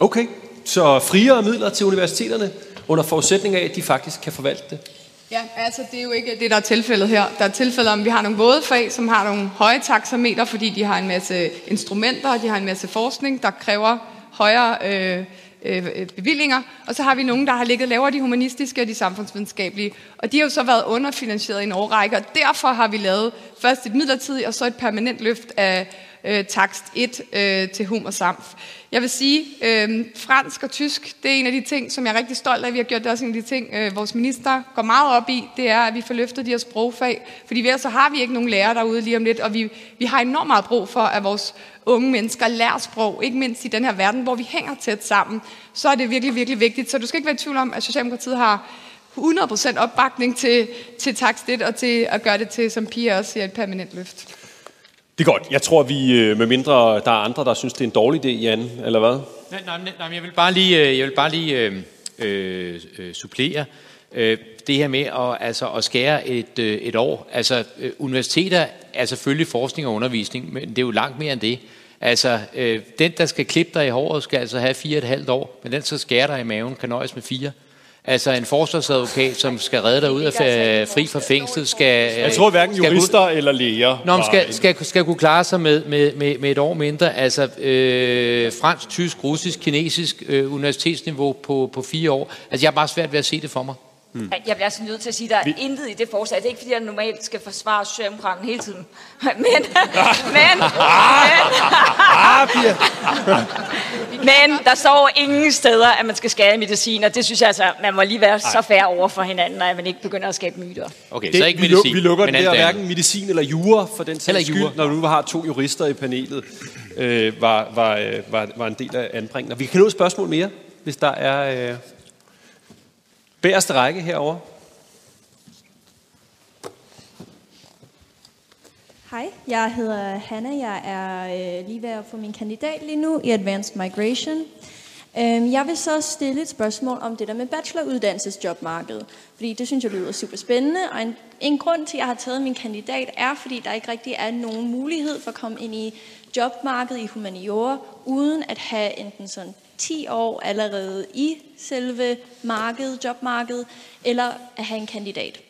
Okay, så friere midler til universiteterne, under forudsætning af, at de faktisk kan forvalte det. Ja, altså det er jo ikke det, der er tilfældet her. Der er tilfældet om, vi har nogle våde fag, som har nogle høje taxameter, fordi de har en masse instrumenter, og de har en masse forskning, der kræver højere øh, øh, øh, bevillinger. Og så har vi nogen, der har ligget lavere, de humanistiske og de samfundsvidenskabelige. Og de har jo så været underfinansieret i en årrække, og derfor har vi lavet først et midlertidigt og så et permanent løft af øh, takst 1 øh, til hum og samf. Jeg vil sige, øh, fransk og tysk, det er en af de ting, som jeg er rigtig stolt af. Vi har gjort det også en af de ting, øh, vores minister går meget op i, det er, at vi får løftet de her sprogfag. Fordi ved så har vi ikke nogen lærere derude lige om lidt, og vi, vi har enormt meget brug for, at vores unge mennesker lærer sprog, ikke mindst i den her verden, hvor vi hænger tæt sammen. Så er det virkelig, virkelig vigtigt. Så du skal ikke være i tvivl om, at Socialdemokratiet har 100% opbakning til, til takst 1 og til at gøre det til, som Pia også siger, et permanent løft. Det er godt. Jeg tror, vi, øh, med mindre der er andre, der synes, det er en dårlig idé, Jan, eller hvad? Nej, nej, nej, nej, jeg vil bare lige, øh, jeg vil bare lige øh, øh, øh, supplere øh, det her med at, altså, at skære et, øh, et år. Altså, øh, universiteter er selvfølgelig forskning og undervisning, men det er jo langt mere end det. Altså, øh, den, der skal klippe dig i håret, skal altså have fire og et halvt år, men den, der skal skære dig i maven, kan nøjes med fire. Altså en forsvarsadvokat, som skal redde dig ud af fri fra fængsel, skal... Jeg tror hverken skal kunne- jurister eller læger. Nå, skal, en- skal, skal kunne klare sig med, med, med, med et år mindre. Altså øh, fransk, tysk, russisk, kinesisk øh, universitetsniveau på, på fire år. Altså jeg har bare svært ved at se det for mig. Hmm. Jeg bliver altså nødt til at sige, at der er vi... intet i det forslag. Det er ikke, fordi jeg normalt skal forsvare Socialdemokraterne hele tiden. Men, men, men, men der står ingen steder, at man skal skære i medicin, og det synes jeg altså, man må lige være så færre over for hinanden, at man ikke begynder at skabe myter. Okay, Det, så ikke medicin, vi lukker men det der hverken medicin eller jura for den sags skyld, jura. når du har to jurister i panelet, øh, var, var, øh, var, var en del af anbringende. Vi kan nå et spørgsmål mere, hvis der er øh, Bæreste række herover. Hej, jeg hedder Hanna. Jeg er øh, lige ved at få min kandidat lige nu i Advanced Migration. Øhm, jeg vil så stille et spørgsmål om det der med bacheloruddannelsesjobmarkedet, fordi det synes jeg lyder super spændende, og en, en grund til, at jeg har taget min kandidat, er, fordi der ikke rigtig er nogen mulighed for at komme ind i jobmarkedet i humaniora, uden at have enten sådan 10 år allerede i selve markedet, jobmarkedet, eller at have en kandidat.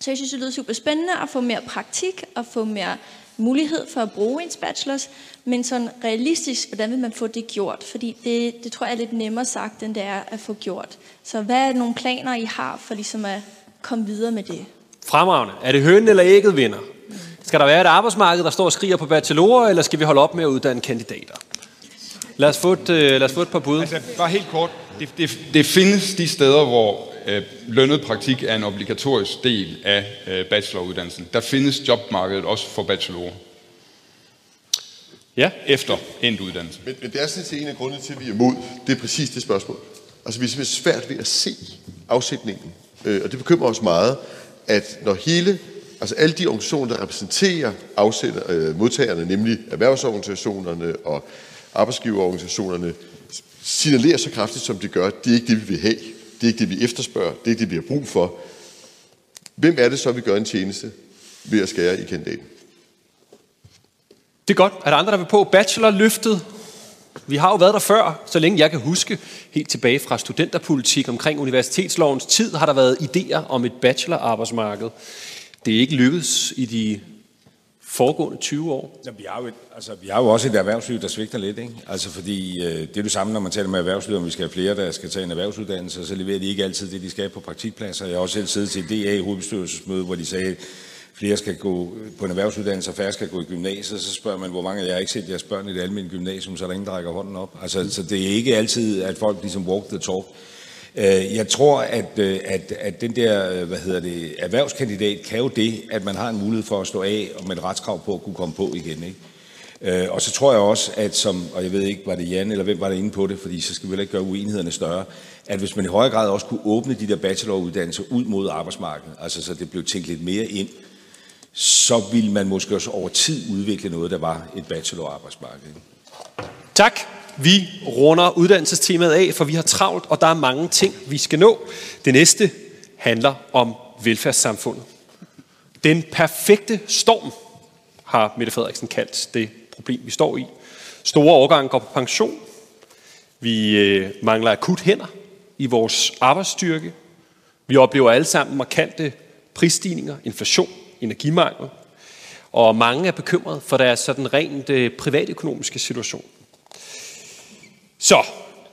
Så jeg synes, det lyder super spændende at få mere praktik og få mere mulighed for at bruge ens bachelors, men sådan realistisk, hvordan vil man få det gjort? Fordi det, det tror jeg er lidt nemmere sagt, end det er at få gjort. Så hvad er nogle planer, I har for ligesom at komme videre med det? Fremragende. Er det hønen eller ægget vinder? Skal der være et arbejdsmarked, der står og skriger på bachelorer, eller skal vi holde op med at uddanne kandidater? Lad os få et, øh, lad os få et par bud. Altså, bare helt kort. Det, det, det findes de steder, hvor øh, lønnet praktik er en obligatorisk del af øh, bacheloruddannelsen. Der findes jobmarkedet også for bachelorer. Ja. Efter endt uddannelse. Men, men det er sådan set en af grundene til, at vi er imod. Det er præcis det spørgsmål. Altså, vi er simpelthen svært ved at se afsætningen. Øh, og det bekymrer os meget, at når hele, altså alle de organisationer, der repræsenterer afsætter, øh, modtagerne, nemlig erhvervsorganisationerne og arbejdsgiverorganisationerne, signalerer så kraftigt, som de gør, det er ikke det, vi vil have. Det er ikke det, vi efterspørger. Det er ikke det, vi har brug for. Hvem er det så, vi gør en tjeneste ved at skære i kandidaten? Det er godt. Er der andre, der vil på? Bachelorløftet. Vi har jo været der før, så længe jeg kan huske, helt tilbage fra studenterpolitik omkring universitetslovens tid, har der været idéer om et bachelorarbejdsmarked. Det er ikke lykkedes i de foregående 20 år. Ja, vi, har jo et, altså, vi har jo også et erhvervsliv, der svigter lidt. Ikke? Altså, fordi øh, det er det samme, når man taler med erhvervslivet, om vi skal have flere, der skal tage en erhvervsuddannelse, så leverer de ikke altid det, de skal på praktikpladser. Jeg har også selv siddet til DA i hovedbestyrelsesmøde, hvor de sagde, flere skal gå på en erhvervsuddannelse, og færre skal gå i gymnasiet, så spørger man, hvor mange af jer har ikke set jeres børn i det almindelige gymnasium, så er der ingen, der rækker hånden op. Altså, så det er ikke altid, at folk ligesom walk the talk. Øh, jeg tror, at, øh, at, at den der øh, hvad hedder det, erhvervskandidat kan jo det, at man har en mulighed for at stå af og med et retskrav på at kunne komme på igen. Ikke? Øh, og så tror jeg også, at som, og jeg ved ikke, var det Jan eller hvem var der inde på det, fordi så skal vi heller ikke gøre uenighederne større, at hvis man i højere grad også kunne åbne de der bacheloruddannelser ud mod arbejdsmarkedet, altså så det blev tænkt lidt mere ind, så ville man måske også over tid udvikle noget, der var et bachelorarbejdsmarked. Tak. Vi runder uddannelsestemaet af, for vi har travlt, og der er mange ting, vi skal nå. Det næste handler om velfærdssamfundet. Den perfekte storm har Mette Frederiksen kaldt det problem, vi står i. Store årgange går på pension. Vi øh, mangler akut hænder i vores arbejdsstyrke. Vi oplever alle sammen markante prisstigninger, inflation, energimangel. Og mange er bekymret for deres sådan rent øh, privatøkonomiske situation. Så,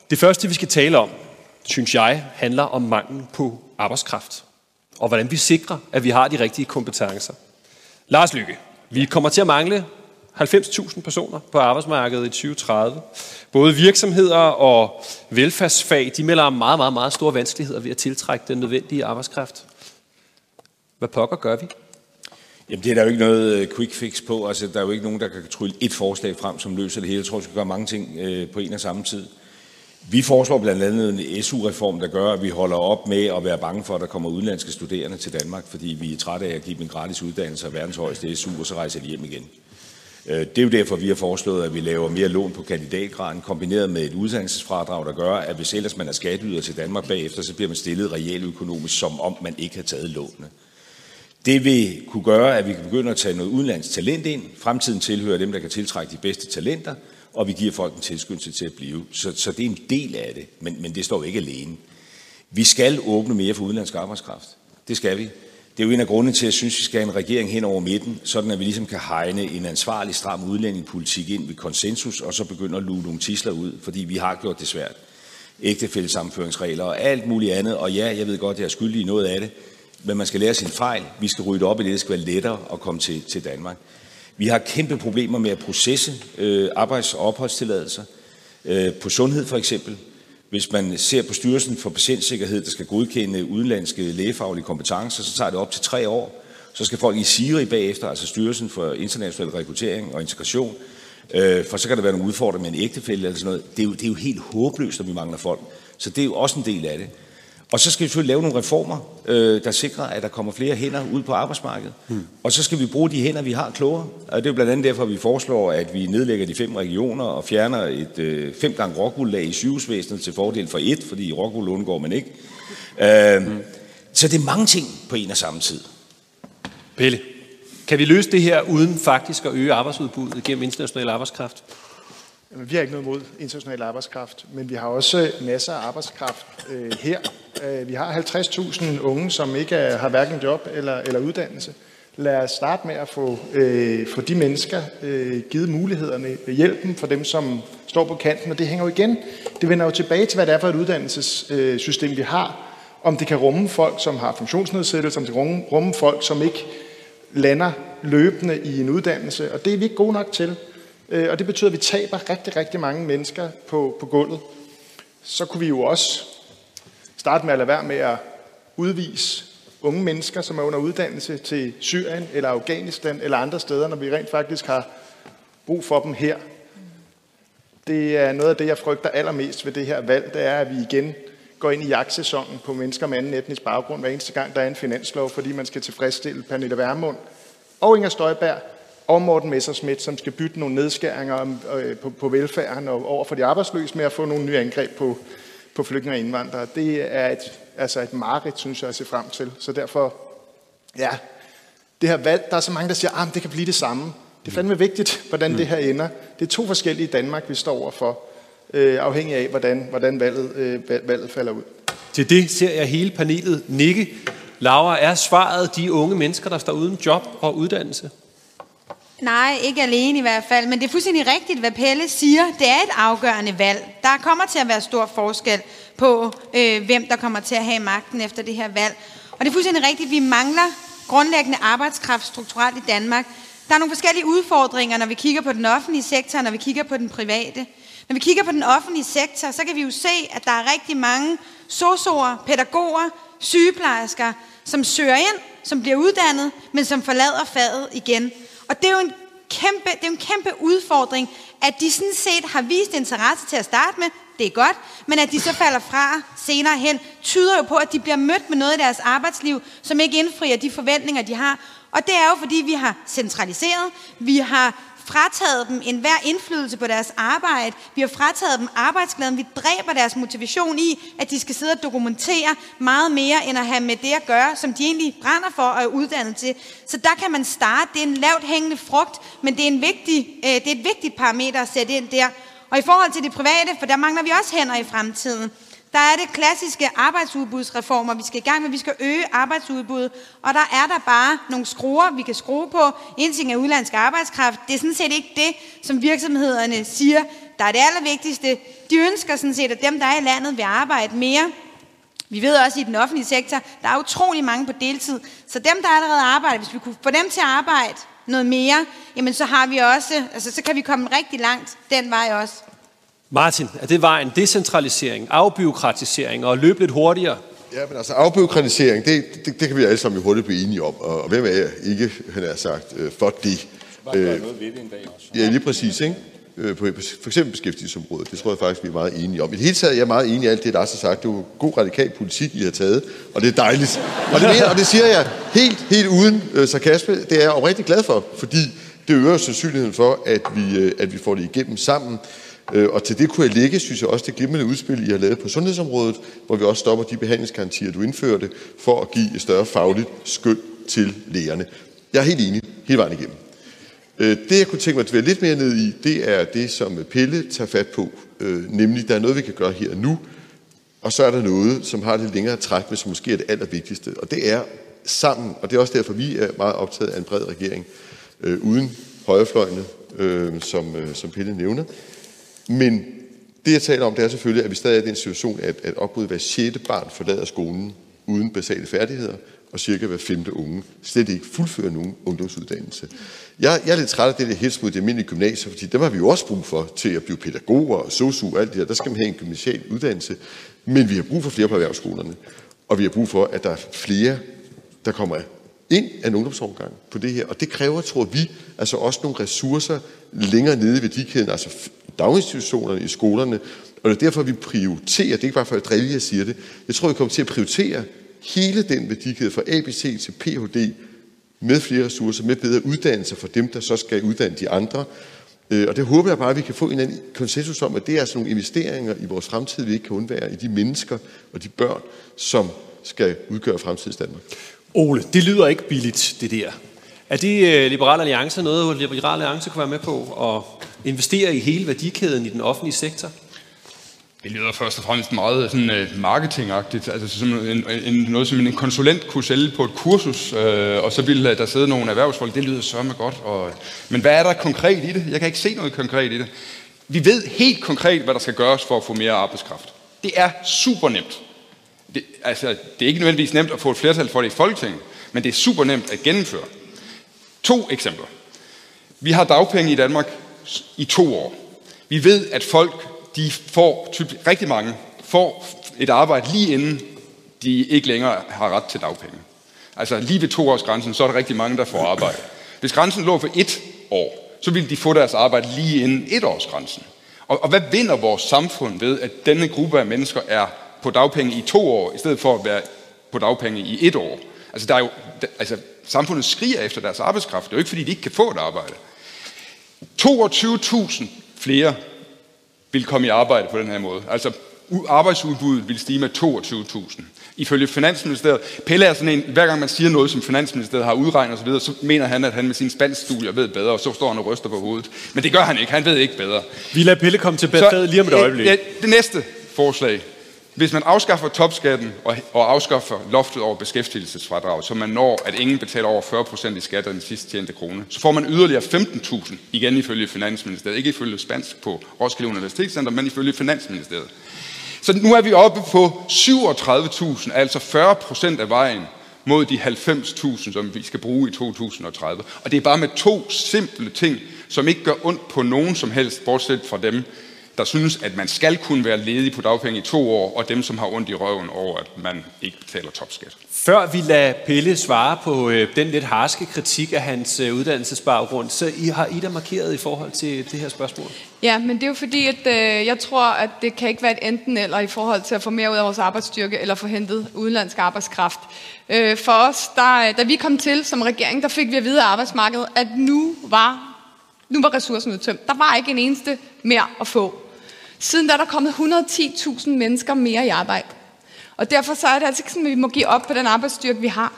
det første vi skal tale om, synes jeg, handler om mangel på arbejdskraft. Og hvordan vi sikrer, at vi har de rigtige kompetencer. Lars Lykke, vi kommer til at mangle 90.000 personer på arbejdsmarkedet i 2030. Både virksomheder og velfærdsfag, de melder meget, meget, meget store vanskeligheder ved at tiltrække den nødvendige arbejdskraft. Hvad pokker gør vi? Jamen, det er der jo ikke noget øh, quick fix på. Altså, der er jo ikke nogen, der kan trylle et forslag frem, som løser det hele. Jeg tror, vi skal gøre mange ting øh, på en og samme tid. Vi foreslår blandt andet en SU-reform, der gør, at vi holder op med at være bange for, at der kommer udenlandske studerende til Danmark, fordi vi er trætte af at give dem en gratis uddannelse og verdens højeste SU, og så rejser de hjem igen. Øh, det er jo derfor, vi har foreslået, at vi laver mere lån på kandidatgraden, kombineret med et uddannelsesfradrag, der gør, at hvis ellers man er skatteyder til Danmark bagefter, så bliver man stillet reelt økonomisk, som om man ikke har taget lånene. Det vil kunne gøre, at vi kan begynde at tage noget udenlandsk talent ind. Fremtiden tilhører dem, der kan tiltrække de bedste talenter, og vi giver folk en tilskyndelse til at blive. Så, så det er en del af det, men, men det står ikke alene. Vi skal åbne mere for udenlandsk arbejdskraft. Det skal vi. Det er jo en af grundene til, at jeg synes, at vi skal have en regering hen over midten, sådan at vi ligesom kan hegne en ansvarlig, stram udlændingepolitik ind ved konsensus, og så begynde at luge nogle tisler ud, fordi vi har gjort det svært. Ægtefællesamføringsregler og alt muligt andet, og ja, jeg ved godt, at jeg er skyldig i noget af det, men man skal lære sin fejl. Vi skal rydde op i det. Det skal være lettere at komme til, til Danmark. Vi har kæmpe problemer med at processe øh, arbejds- og opholdstilladelser. Øh, på sundhed for eksempel. Hvis man ser på Styrelsen for Patientsikkerhed, der skal godkende udenlandske lægefaglige kompetencer, så tager det op til tre år. Så skal folk i SIRI bagefter, altså Styrelsen for International Rekruttering og Integration, øh, for så kan der være nogle udfordringer med en ægtefælde eller sådan noget. Det er, jo, det er jo helt håbløst, at vi mangler folk. Så det er jo også en del af det. Og så skal vi selvfølgelig lave nogle reformer, øh, der sikrer, at der kommer flere hænder ud på arbejdsmarkedet. Hmm. Og så skal vi bruge de hænder, vi har klogere. Og det er blandt andet derfor, at vi foreslår, at vi nedlægger de fem regioner og fjerner et øh, fem gange rockwool i sygehusvæsenet til fordel for et, fordi rockwool undgår man ikke. Øh, hmm. Så det er mange ting på en og samme tid. Pelle, kan vi løse det her uden faktisk at øge arbejdsudbuddet gennem international arbejdskraft? Vi har ikke noget mod international arbejdskraft, men vi har også masser af arbejdskraft øh, her. Øh, vi har 50.000 unge, som ikke er, har hverken job eller, eller uddannelse. Lad os starte med at få, øh, få de mennesker øh, givet mulighederne, hjælpen for dem, som står på kanten, og det hænger jo igen. Det vender jo tilbage til, hvad det er for et uddannelsessystem, vi har. Om det kan rumme folk, som har funktionsnedsættelse, om det kan rumme folk, som ikke lander løbende i en uddannelse, og det er vi ikke gode nok til. Øh, og det betyder, at vi taber rigtig, rigtig mange mennesker på, på gulvet. Så kunne vi jo også starte med at lade være med at udvise unge mennesker, som er under uddannelse til Syrien eller Afghanistan eller andre steder, når vi rent faktisk har brug for dem her. Det er noget af det, jeg frygter allermest ved det her valg, det er, at vi igen går ind i jagtsæsonen på mennesker med anden etnisk baggrund hver eneste gang, der er en finanslov, fordi man skal tilfredsstille Pernille Vermund og Inger Støjberg og Morten Messersmith, som skal bytte nogle nedskæringer øh, på, på velfærden og over for de arbejdsløse med at få nogle nye angreb på, på flygtninge og indvandrere. Det er et, altså et mareridt, synes jeg, at se frem til. Så derfor, ja, det her valg, der er så mange, der siger, at ah, det kan blive det samme. Det er fandme vigtigt, hvordan det her ender. Det er to forskellige Danmark, vi står overfor, øh, afhængig af, hvordan, hvordan valget, øh, valget falder ud. Til det ser jeg hele panelet nikke. Laura, er svaret de unge mennesker, der står uden job og uddannelse? Nej, ikke alene i hvert fald, men det er fuldstændig rigtigt, hvad Pelle siger. Det er et afgørende valg. Der kommer til at være stor forskel på, øh, hvem der kommer til at have magten efter det her valg. Og det er fuldstændig rigtigt, vi mangler grundlæggende arbejdskraft strukturelt i Danmark. Der er nogle forskellige udfordringer, når vi kigger på den offentlige sektor, og når vi kigger på den private. Når vi kigger på den offentlige sektor, så kan vi jo se, at der er rigtig mange sosuer, pædagoger, sygeplejersker, som søger ind, som bliver uddannet, men som forlader faget igen. Og det er jo en kæmpe, det er en kæmpe udfordring, at de sådan set har vist interesse til at starte med, det er godt, men at de så falder fra senere hen, tyder jo på, at de bliver mødt med noget i deres arbejdsliv, som ikke indfrier de forventninger, de har. Og det er jo, fordi vi har centraliseret, vi har frataget dem enhver indflydelse på deres arbejde. Vi har frataget dem arbejdsglæden. Vi dræber deres motivation i, at de skal sidde og dokumentere meget mere, end at have med det at gøre, som de egentlig brænder for og er uddannet til. Så der kan man starte. Det er en lavt hængende frugt, men det er, en vigtig, øh, det er et vigtigt parameter at sætte ind der. Og i forhold til det private, for der mangler vi også hænder i fremtiden, der er det klassiske arbejdsudbudsreformer, vi skal i gang med. Vi skal øge arbejdsudbuddet, og der er der bare nogle skruer, vi kan skrue på. En ting er udlandsk arbejdskraft. Det er sådan set ikke det, som virksomhederne siger, der er det allervigtigste. De ønsker sådan set, at dem, der er i landet, vil arbejde mere. Vi ved også i den offentlige sektor, der er utrolig mange på deltid. Så dem, der allerede arbejder, hvis vi kunne få dem til at arbejde noget mere, jamen så har vi også, altså så kan vi komme rigtig langt den vej også. Martin, er det vejen decentralisering, afbiokratisering og løbe lidt hurtigere? Ja, men altså afbiokratisering, det, det, det kan vi alle sammen jo hurtigt blive enige om, og, og hvem er jeg ikke, han er sagt, øh, for det. Øh, noget ved det en dag også. Ja, lige præcis, ikke? Øh, på for eksempel beskæftigelsesområdet. Det tror jeg faktisk, vi er meget enige om. I det hele taget er jeg meget enig i alt det, Lars har sagt. Det er jo god radikal politik, I har taget, og det er dejligt. Og det, og det siger jeg helt, helt uden øh, sarkasme. Det er jeg oprigtig glad for, fordi det øger sandsynligheden for, at vi, øh, at vi får det igennem sammen. Øh, og til det kunne jeg lægge, synes jeg også, det glimrende udspil, I har lavet på sundhedsområdet, hvor vi også stopper de behandlingsgarantier, du indførte, for at give et større fagligt skøn til lægerne. Jeg er helt enig hele vejen igennem. Øh, det, jeg kunne tænke mig at være lidt mere ned i, det er det, som Pelle tager fat på, øh, nemlig, der er noget, vi kan gøre her og nu, og så er der noget, som har det længere træk, men som måske er det allervigtigste, og det er sammen, og det er også derfor, vi er meget optaget af en bred regering, øh, uden højrefløjene, øh, som, øh, som Pelle nævner, men det, jeg taler om, det er selvfølgelig, at vi stadig er i den situation, at, at op mod hver sjette barn forlader skolen uden basale færdigheder, og cirka hver femte unge slet ikke fuldfører nogen ungdomsuddannelse. Jeg, jeg er lidt træt af det der hets mod de almindelige gymnasier, fordi dem har vi jo også brug for til at blive pædagoger og sosu og alt det der. Der skal man have en gymnasial uddannelse. Men vi har brug for flere på erhvervsskolerne. Og vi har brug for, at der er flere, der kommer ind af en ungdomsårgang på det her. Og det kræver, tror vi, altså også nogle ressourcer længere nede i værdikæden, altså daginstitutionerne, i skolerne. Og det er derfor, vi prioriterer, det er ikke bare for at drille, jeg siger det, jeg tror, vi kommer til at prioritere hele den værdikæde fra ABC til Ph.D. med flere ressourcer, med bedre uddannelser for dem, der så skal uddanne de andre. Øh, og det håber jeg bare, at vi kan få en anden konsensus om, at det er sådan nogle investeringer i vores fremtid, vi ikke kan undvære, i de mennesker og de børn, som skal udgøre fremtidens Danmark. Ole, det lyder ikke billigt, det der. Er det øh, Liberal Alliance noget, Liberal Alliance kunne være med på at investere i hele værdikæden i den offentlige sektor? Det lyder først og fremmest meget sådan, uh, marketingagtigt, altså som en, en, noget, som en konsulent kunne sælge på et kursus, uh, og så ville øh, der sidde nogle erhvervsfolk. Det lyder sørme godt. Og, men hvad er der konkret i det? Jeg kan ikke se noget konkret i det. Vi ved helt konkret, hvad der skal gøres for at få mere arbejdskraft. Det er super nemt. Det, altså, det er ikke nødvendigvis nemt at få et flertal for det i Folketinget, men det er super nemt at gennemføre. To eksempler. Vi har dagpenge i Danmark i to år. Vi ved, at folk, de får, typisk, rigtig mange, får et arbejde lige inden de ikke længere har ret til dagpenge. Altså lige ved to års grænsen, så er der rigtig mange, der får arbejde. Hvis grænsen lå for et år, så ville de få deres arbejde lige inden etårsgrænsen. års grænsen. Og, og hvad vinder vores samfund ved, at denne gruppe af mennesker er på dagpenge i to år, i stedet for at være på dagpenge i et år? Altså, der er jo, altså samfundet skriger efter deres arbejdskraft. Det er jo ikke, fordi de ikke kan få et arbejde. 22.000 flere vil komme i arbejde på den her måde. Altså arbejdsudbuddet vil stige med 22.000. Ifølge Finansministeriet, Pelle er sådan en, hver gang man siger noget, som Finansministeriet har udregnet osv., så mener han, at han med sine spanskstudier ved bedre, og så står han og ryster på hovedet. Men det gør han ikke, han ved ikke bedre. Vi lader Pelle komme til bed lige om et øjeblik. Ja, det næste forslag, hvis man afskaffer topskatten og, og afskaffer loftet over beskæftigelsesfradraget, så man når, at ingen betaler over 40% i skat af den sidste tjente krone, så får man yderligere 15.000, igen ifølge Finansministeriet, ikke ifølge spansk på Roskilde Universitetscenter, men ifølge Finansministeriet. Så nu er vi oppe på 37.000, altså 40% af vejen mod de 90.000, som vi skal bruge i 2030. Og det er bare med to simple ting, som ikke gør ondt på nogen som helst, bortset fra dem, der synes, at man skal kunne være ledig på dagpenge i to år, og dem, som har ondt i røven over, at man ikke betaler topskat. Før vi lader Pelle svare på øh, den lidt harske kritik af hans øh, uddannelsesbaggrund, så I har I da markeret i forhold til det her spørgsmål? Ja, men det er jo fordi, at øh, jeg tror, at det kan ikke være et enten eller i forhold til at få mere ud af vores arbejdsstyrke, eller få hentet udenlandsk arbejdskraft. Øh, for os, der, da vi kom til som regering, der fik vi at vide af arbejdsmarkedet, at nu var, nu var ressourcen udtømt. Der var ikke en eneste mere at få. Siden da er der kommet 110.000 mennesker mere i arbejde. Og derfor så er det altså ikke sådan, at vi må give op på den arbejdsstyrke, vi har.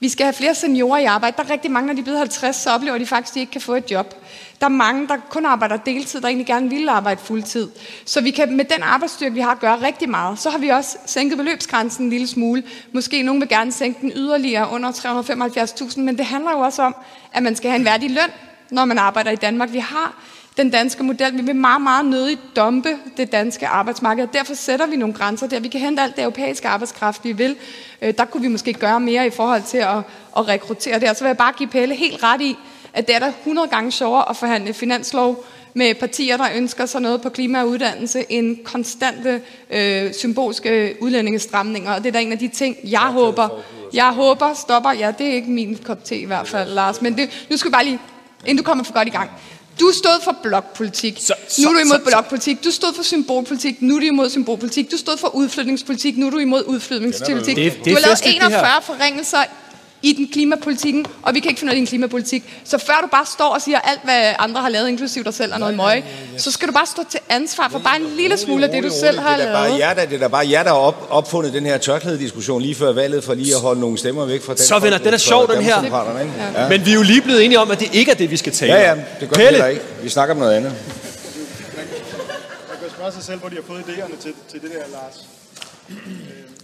Vi skal have flere seniorer i arbejde. Der er rigtig mange, når de er blevet 50, så oplever de faktisk, at de ikke kan få et job. Der er mange, der kun arbejder deltid, der egentlig gerne vil arbejde fuldtid. Så vi kan med den arbejdsstyrke, vi har, gøre rigtig meget. Så har vi også sænket beløbsgrænsen en lille smule. Måske nogen vil gerne sænke den yderligere under 375.000, men det handler jo også om, at man skal have en værdig løn, når man arbejder i Danmark. Vi har den danske model. Vi vil meget, meget nødigt dumpe det danske arbejdsmarked, og derfor sætter vi nogle grænser der. Vi kan hente alt det europæiske arbejdskraft, vi vil. Øh, der kunne vi måske gøre mere i forhold til at, at rekruttere det. Og så vil jeg bare give Pelle helt ret i, at det er der 100 gange sjovere at forhandle finanslov med partier, der ønsker sig noget på klima og uddannelse, end konstante øh, symbolske udlændingestramninger. Og det er da en af de ting, jeg håber, jeg håber stopper. Ja, det er ikke min kop te i hvert fald, Lars. Men det, nu skal vi bare lige, inden du kommer for godt i gang. Du stod for blokpolitik. Så, så, nu er du imod så, blokpolitik. Du stod for symbolpolitik. Nu er du imod symbolpolitik. Du stod for udflytningspolitik. Nu er du imod udflytningspolitik. Det, det du har lavet 41 forringelser i den klimapolitikken, og vi kan ikke finde ud af din klimapolitik. Så før du bare står og siger alt, hvad andre har lavet, inklusiv dig selv, og noget møg, så skal du bare stå til ansvar for bare en lille smule af det, du selv har lavet. Bare jer, der, det er da bare jer, der har op, opfundet den her tørklæde-diskussion lige før valget, for lige at holde nogle stemmer væk fra den. Så venner, den er sjov, den her. Ja. Men vi er jo lige blevet enige om, at det ikke er det, vi skal tale Ja, ja, det gør Pelle. vi ikke. Vi snakker om noget andet. Man kan spørge sig selv, hvor de har fået idéerne til, til det der, Lars.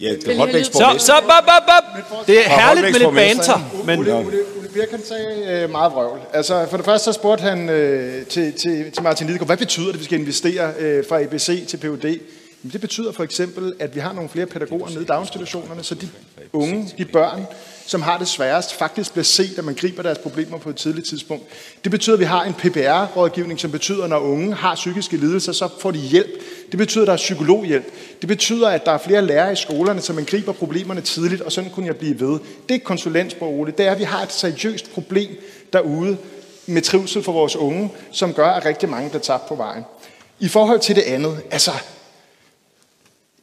Ja, det er Holbæks Så, så bop, bop, bop. Det er herligt med lidt banter. Men... Ole, Ole, Ole Birk, han sagde øh, meget vrøvl. Altså, for det første så spurgte han øh, til, til, til Martin Lidegaard, hvad betyder det, at vi skal investere øh, fra ABC til PUD? Jamen, det betyder for eksempel, at vi har nogle flere pædagoger nede i daginstitutionerne, så de unge, de børn, som har det sværest, faktisk bliver set, at man griber deres problemer på et tidligt tidspunkt. Det betyder, at vi har en PPR-rådgivning, som betyder, at når unge har psykiske lidelser, så får de hjælp. Det betyder, at der er psykologhjælp. Det betyder, at der er flere lærere i skolerne, så man griber problemerne tidligt, og sådan kunne jeg blive ved. Det er konsulensbrug, Ole. Det er, at vi har et seriøst problem derude med trivsel for vores unge, som gør, at rigtig mange bliver tabt på vejen. I forhold til det andet, altså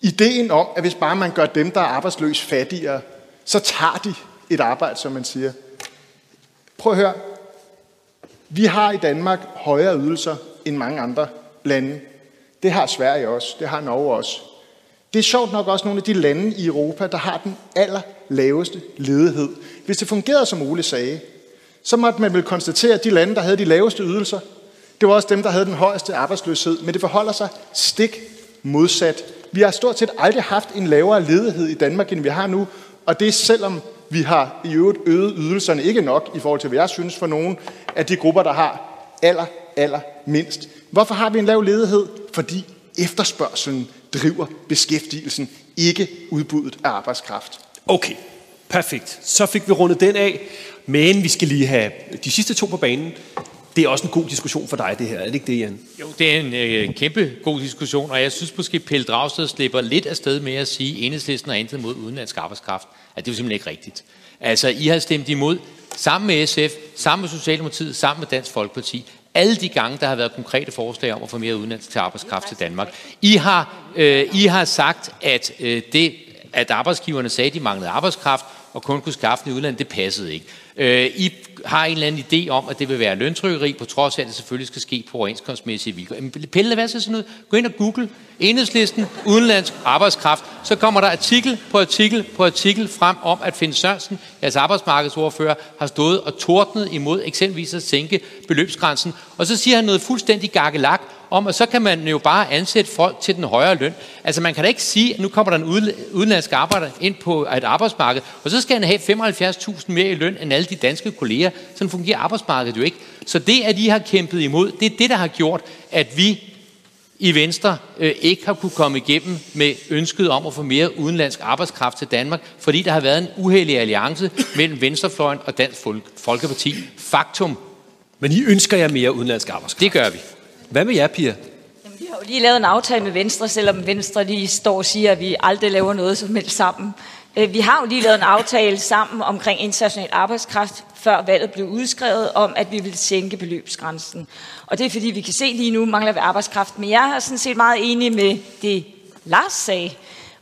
ideen om, at hvis bare man gør dem, der er arbejdsløs, fattigere, så tager de et arbejde, som man siger. Prøv at høre. Vi har i Danmark højere ydelser end mange andre lande. Det har Sverige også. Det har Norge også. Det er sjovt nok også nogle af de lande i Europa, der har den allerlaveste ledighed. Hvis det fungerede, som Ole sagde, så måtte man vel konstatere, at de lande, der havde de laveste ydelser, det var også dem, der havde den højeste arbejdsløshed. Men det forholder sig stik modsat. Vi har stort set aldrig haft en lavere ledighed i Danmark, end vi har nu. Og det er selvom vi har i øvrigt øget ydelserne ikke nok i forhold til, hvad jeg synes for nogen af de grupper, der har aller, aller mindst. Hvorfor har vi en lav ledighed? Fordi efterspørgselen driver beskæftigelsen, ikke udbuddet af arbejdskraft. Okay, perfekt. Så fik vi rundet den af. Men vi skal lige have de sidste to på banen. Det er også en god diskussion for dig, det her. Er det ikke det, Jan? Jo, det er en øh, kæmpe god diskussion, og jeg synes måske, Pelle Dragsted slipper lidt af sted med at sige, at enhedslisten har intet mod udenlandsk arbejdskraft. At det er simpelthen ikke rigtigt. Altså, I har stemt imod sammen med SF, sammen med Socialdemokratiet, sammen med Dansk Folkeparti. Alle de gange, der har været konkrete forslag om at få mere udenlandsk til arbejdskraft til Danmark. I har, øh, I har sagt, at øh, det, at arbejdsgiverne sagde, at de manglede arbejdskraft, og kun kunne skaffe den i udlandet, det passede ikke. Øh, I har en eller anden idé om, at det vil være løntrykkeri, på trods af, at det selvfølgelig skal ske på overenskomstmæssige vilkår. Men Pelle, hvad så sådan noget? Gå ind og google enhedslisten, udenlandsk arbejdskraft. Så kommer der artikel på artikel på artikel frem om, at Finn Sørensen, jeres arbejdsmarkedsordfører, har stået og tordnet imod eksempelvis at sænke beløbsgrænsen. Og så siger han noget fuldstændig gakkelak om, at så kan man jo bare ansætte folk til den højere løn. Altså man kan da ikke sige, at nu kommer der en udenlandsk arbejder ind på et arbejdsmarked, og så skal han have 75.000 mere i løn end alle de danske kolleger. Sådan fungerer arbejdsmarkedet jo ikke. Så det, at I har kæmpet imod, det er det, der har gjort, at vi i Venstre øh, ikke har kunne komme igennem med ønsket om at få mere udenlandsk arbejdskraft til Danmark, fordi der har været en uheldig alliance mellem Venstrefløjen og Dansk Folkeparti. Faktum. Men I ønsker jer mere udenlandsk arbejdskraft? Det gør vi. Hvad med jer, Pia? Vi har jo lige lavet en aftale med Venstre, selvom Venstre lige står og siger, at vi aldrig laver noget som helst sammen. Øh, vi har jo lige lavet en aftale sammen omkring international arbejdskraft, før valget blev udskrevet, om at vi vil sænke beløbsgrænsen. Og det er fordi, vi kan se lige nu, mangler vi arbejdskraft. Men jeg er sådan set meget enig med det, Lars sagde.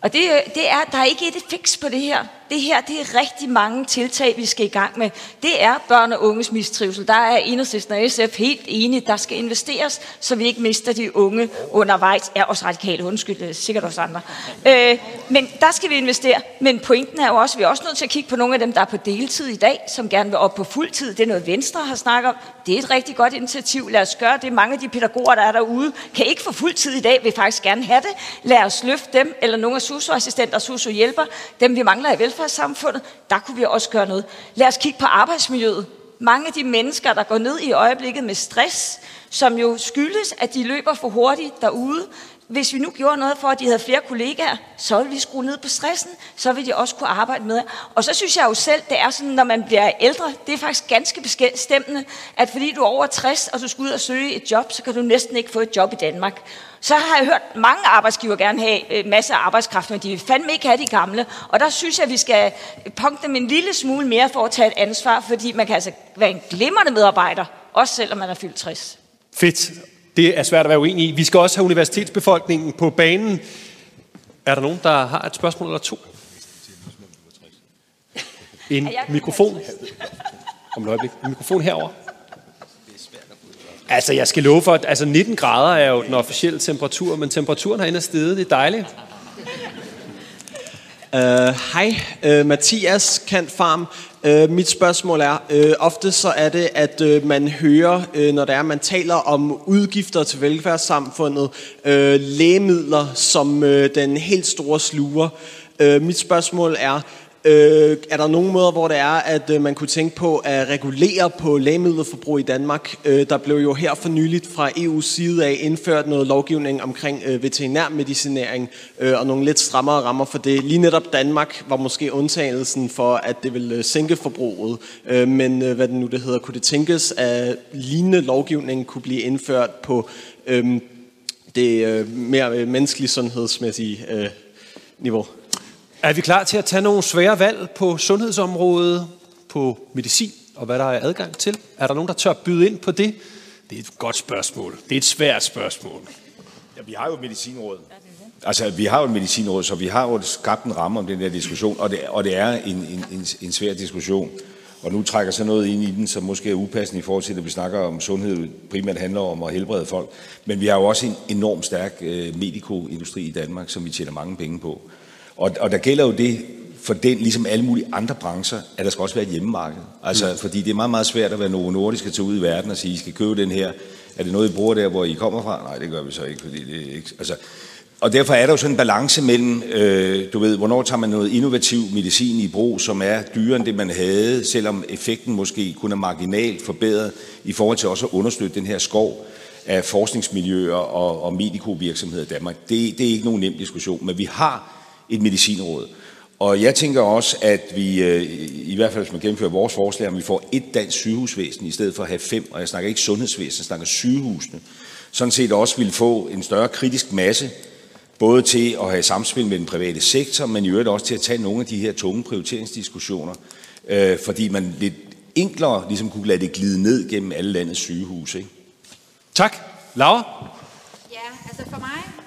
Og det, øh, det er, der er ikke et fix på det her. Det her, det er rigtig mange tiltag, vi skal i gang med. Det er børn og unges mistrivsel. Der er Enhedslisten og SF helt enige. Der skal investeres, så vi ikke mister de unge undervejs. Er også radikale, undskyld, øh, sikkert også andre. Øh, men der skal vi investere. Men pointen er jo også, at vi er også nødt til at kigge på nogle af dem, der er på deltid i dag, som gerne vil op på fuld tid. Det er noget, Venstre har snakket om. Det er et rigtig godt initiativ. Lad os gøre det. Mange af de pædagoger, der er derude, kan ikke få fuld tid i dag, vil faktisk gerne have det. Lad os løfte dem, eller nogle af SUSU-assistenter og SUSU-hjælper, dem vi mangler i velfærdssamfundet, der kunne vi også gøre noget. Lad os kigge på arbejdsmiljøet. Mange af de mennesker, der går ned i øjeblikket med stress, som jo skyldes, at de løber for hurtigt derude, hvis vi nu gjorde noget for, at de havde flere kollegaer, så ville vi skrue ned på stressen, så ville de også kunne arbejde med. Og så synes jeg jo selv, det er sådan, når man bliver ældre, det er faktisk ganske bestemmende, at fordi du er over 60, og du skal ud og søge et job, så kan du næsten ikke få et job i Danmark. Så har jeg hørt mange arbejdsgiver gerne have øh, masser af arbejdskraft, men de vil fandme ikke have de gamle. Og der synes jeg, at vi skal punkte dem en lille smule mere for at tage et ansvar, fordi man kan altså være en glimrende medarbejder, også selvom man er fyldt 60. Fedt. Det er svært at være uenig i. Vi skal også have universitetsbefolkningen på banen. Er der nogen, der har et spørgsmål eller to? En mikrofon. Om et øjeblik. En mikrofon herover. Altså, jeg skal love for, at altså 19 grader er jo den officielle temperatur, men temperaturen herinde er steget. Det er dejligt. Uh, hej, uh, Mathias Kant Farm. Uh, mit spørgsmål er, uh, ofte så er det, at uh, man hører, uh, når der er, man taler om udgifter til velfærdssamfundet, uh, lægemidler som uh, den helt store sluger. Uh, mit spørgsmål er, Øh, er der nogle måder, hvor det er, at øh, man kunne tænke på at regulere på lægemiddelforbrug i Danmark? Øh, der blev jo her for nyligt fra EU's side af indført noget lovgivning omkring øh, veterinærmedicinering øh, og nogle lidt strammere rammer for det. Lige netop Danmark var måske undtagelsen for, at det ville øh, sænke forbruget. Øh, men øh, hvad det nu det hedder, kunne det tænkes, at lignende lovgivning kunne blive indført på øh, det øh, mere øh, menneskelige sundhedsmæssige øh, niveau? Er vi klar til at tage nogle svære valg på sundhedsområdet, på medicin og hvad der er adgang til? Er der nogen, der tør byde ind på det? Det er et godt spørgsmål. Det er et svært spørgsmål. Ja, vi har jo et medicinråd. Altså, vi har jo et medicinråd, så vi har jo skabt en ramme om den der diskussion, og det, og det er en, en, en, en svær diskussion. Og nu trækker så noget ind i den, som måske er upassende i forhold til, at vi snakker om sundhed, primært handler om at helbrede folk. Men vi har jo også en enormt stærk øh, medikoindustri i Danmark, som vi tjener mange penge på. Og, og der gælder jo det for den, ligesom alle mulige andre brancher, at der skal også være et hjemmemarked. Altså, mm. fordi det er meget, meget svært at være Novo Nordisk at tage ud i verden og sige, I skal købe den her. Er det noget, I bruger der, hvor I kommer fra? Nej, det gør vi så ikke, fordi det er ikke... Altså, og derfor er der jo sådan en balance mellem, øh, du ved, hvornår tager man noget innovativ medicin i brug, som er dyrere end det, man havde, selvom effekten måske kun er marginalt forbedret i forhold til også at understøtte den her skov af forskningsmiljøer og, og medikovirksomheder i Danmark. Det, det er ikke nogen nem diskussion, men vi har et medicinråd. Og jeg tænker også, at vi, øh, i hvert fald hvis man gennemfører vores forslag, om vi får et dansk sygehusvæsen i stedet for at have fem, og jeg snakker ikke sundhedsvæsen, jeg snakker sygehusene, sådan set også vil få en større kritisk masse, både til at have samspil med den private sektor, men i øvrigt også til at tage nogle af de her tunge prioriteringsdiskussioner, øh, fordi man lidt enklere ligesom kunne lade det glide ned gennem alle landets sygehuse. Ikke? Tak. Laura? Ja, altså for mig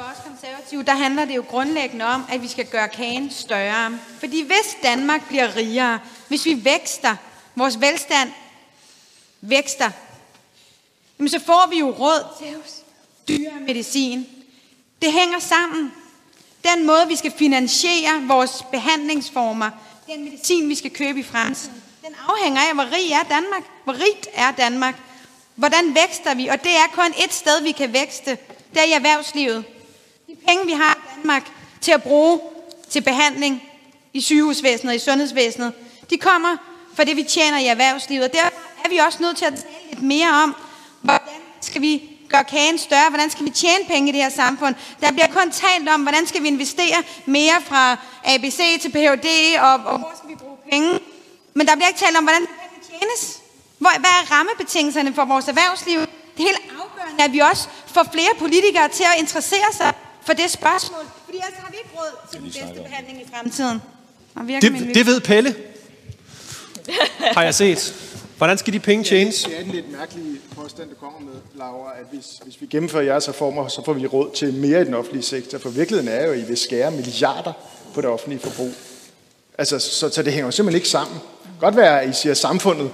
for os konservative, der handler det jo grundlæggende om, at vi skal gøre kagen større. Fordi hvis Danmark bliver rigere, hvis vi vækster, vores velstand vækster, jamen så får vi jo råd til dyre medicin. Det hænger sammen. Den måde, vi skal finansiere vores behandlingsformer, den medicin, vi skal købe i fremtiden, den afhænger af, hvor rig er Danmark. Hvor rigt er Danmark? Hvordan vækster vi? Og det er kun et sted, vi kan vækste. Det er i erhvervslivet. Penge, vi har i Danmark til at bruge til behandling i sygehusvæsenet og i sundhedsvæsenet, de kommer fra det, vi tjener i erhvervslivet. Og der er vi også nødt til at tale lidt mere om, hvordan skal vi gøre kagen større? Hvordan skal vi tjene penge i det her samfund? Der bliver kun talt om, hvordan skal vi investere mere fra ABC til Ph.D. og, og hvor skal vi bruge penge? Men der bliver ikke talt om, hvordan penge tjenes. Hvor, hvad er rammebetingelserne for vores erhvervsliv? Det er helt afgørende, at vi også får flere politikere til at interessere sig for det spørgsmål. Fordi ellers har vi ikke råd til den bedste behandling i fremtiden. Og Det, det ved Pelle. Har jeg set. Hvordan skal de penge tjenes? Det er en lidt mærkelig påstand, du kommer med, Laura, at hvis, hvis vi gennemfører jeres reformer, så får vi råd til mere i den offentlige sektor. For virkeligheden er jo, at I vil skære milliarder på det offentlige forbrug. Altså, så, så det hænger simpelthen ikke sammen. Godt være, at I siger, at samfundet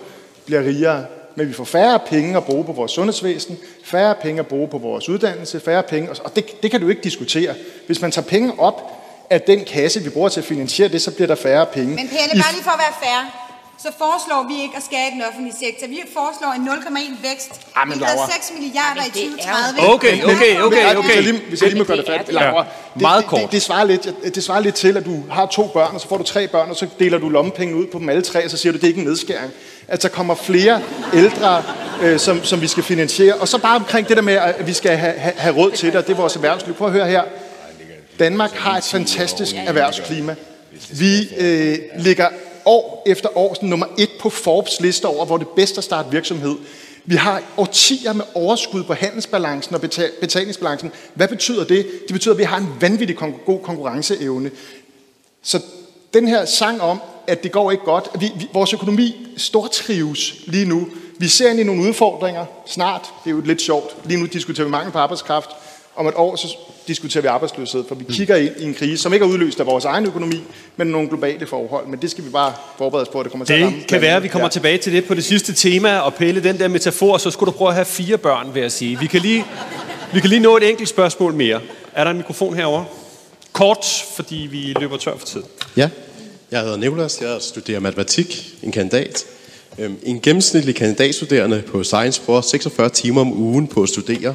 bliver rigere, men vi får færre penge at bruge på vores sundhedsvæsen, færre penge at bruge på vores uddannelse, færre penge, og det, det kan du ikke diskutere. Hvis man tager penge op af den kasse, vi bruger til at finansiere det, så bliver der færre penge. Men Pelle, bare lige for at være fair, så foreslår vi ikke at skære i den offentlige sektor. Vi foreslår en 0,1 vækst. Ah, men vi havde Laura. 6 milliarder i 2030. Okay, okay, okay, Hvis okay. jeg lige, hvis jeg lige må gøre det færdigt, Laura. Det, Meget det, kort. Det, det, svarer lidt, det svarer lidt til, at du har to børn, og så får du tre børn, og så deler du lommepenge ud på dem alle tre, og så siger du, det er ikke en nedskæring. At der kommer flere ældre, øh, som, som vi skal finansiere. Og så bare omkring det der med, at vi skal have, have, have råd til det, og det er vores erhvervsliv. Prøv at høre her. Danmark har et fantastisk erhvervsklima. Vi øh, ligger år efter år som nummer et på Forbes liste over, hvor det er bedst at starte virksomhed. Vi har årtier med overskud på handelsbalancen og betalingsbalancen. Hvad betyder det? Det betyder, at vi har en vanvittig kon- god konkurrenceevne. Så den her sang om, at det går ikke godt, vi, vi, vores økonomi stortrives lige nu. Vi ser ind i nogle udfordringer snart. Det er jo lidt sjovt. Lige nu diskuterer vi mangel på arbejdskraft. Om et år så diskuterer vi arbejdsløshed, for vi kigger ind i en krise, som ikke er udløst af vores egen økonomi, men nogle globale forhold. Men det skal vi bare forberede os på, at det kommer til at ramme. Det kan være, at vi kommer tilbage til det på det sidste tema, og Pelle, den der metafor, så skulle du prøve at have fire børn, vil jeg sige. Vi kan lige, vi kan lige nå et enkelt spørgsmål mere. Er der en mikrofon herover? Kort, fordi vi løber tør for tid. Ja, jeg hedder Nicolas, jeg studerer matematik, en kandidat. Øhm, En gennemsnitlig kandidatstuderende på Science bruger 46 timer om ugen på at studere.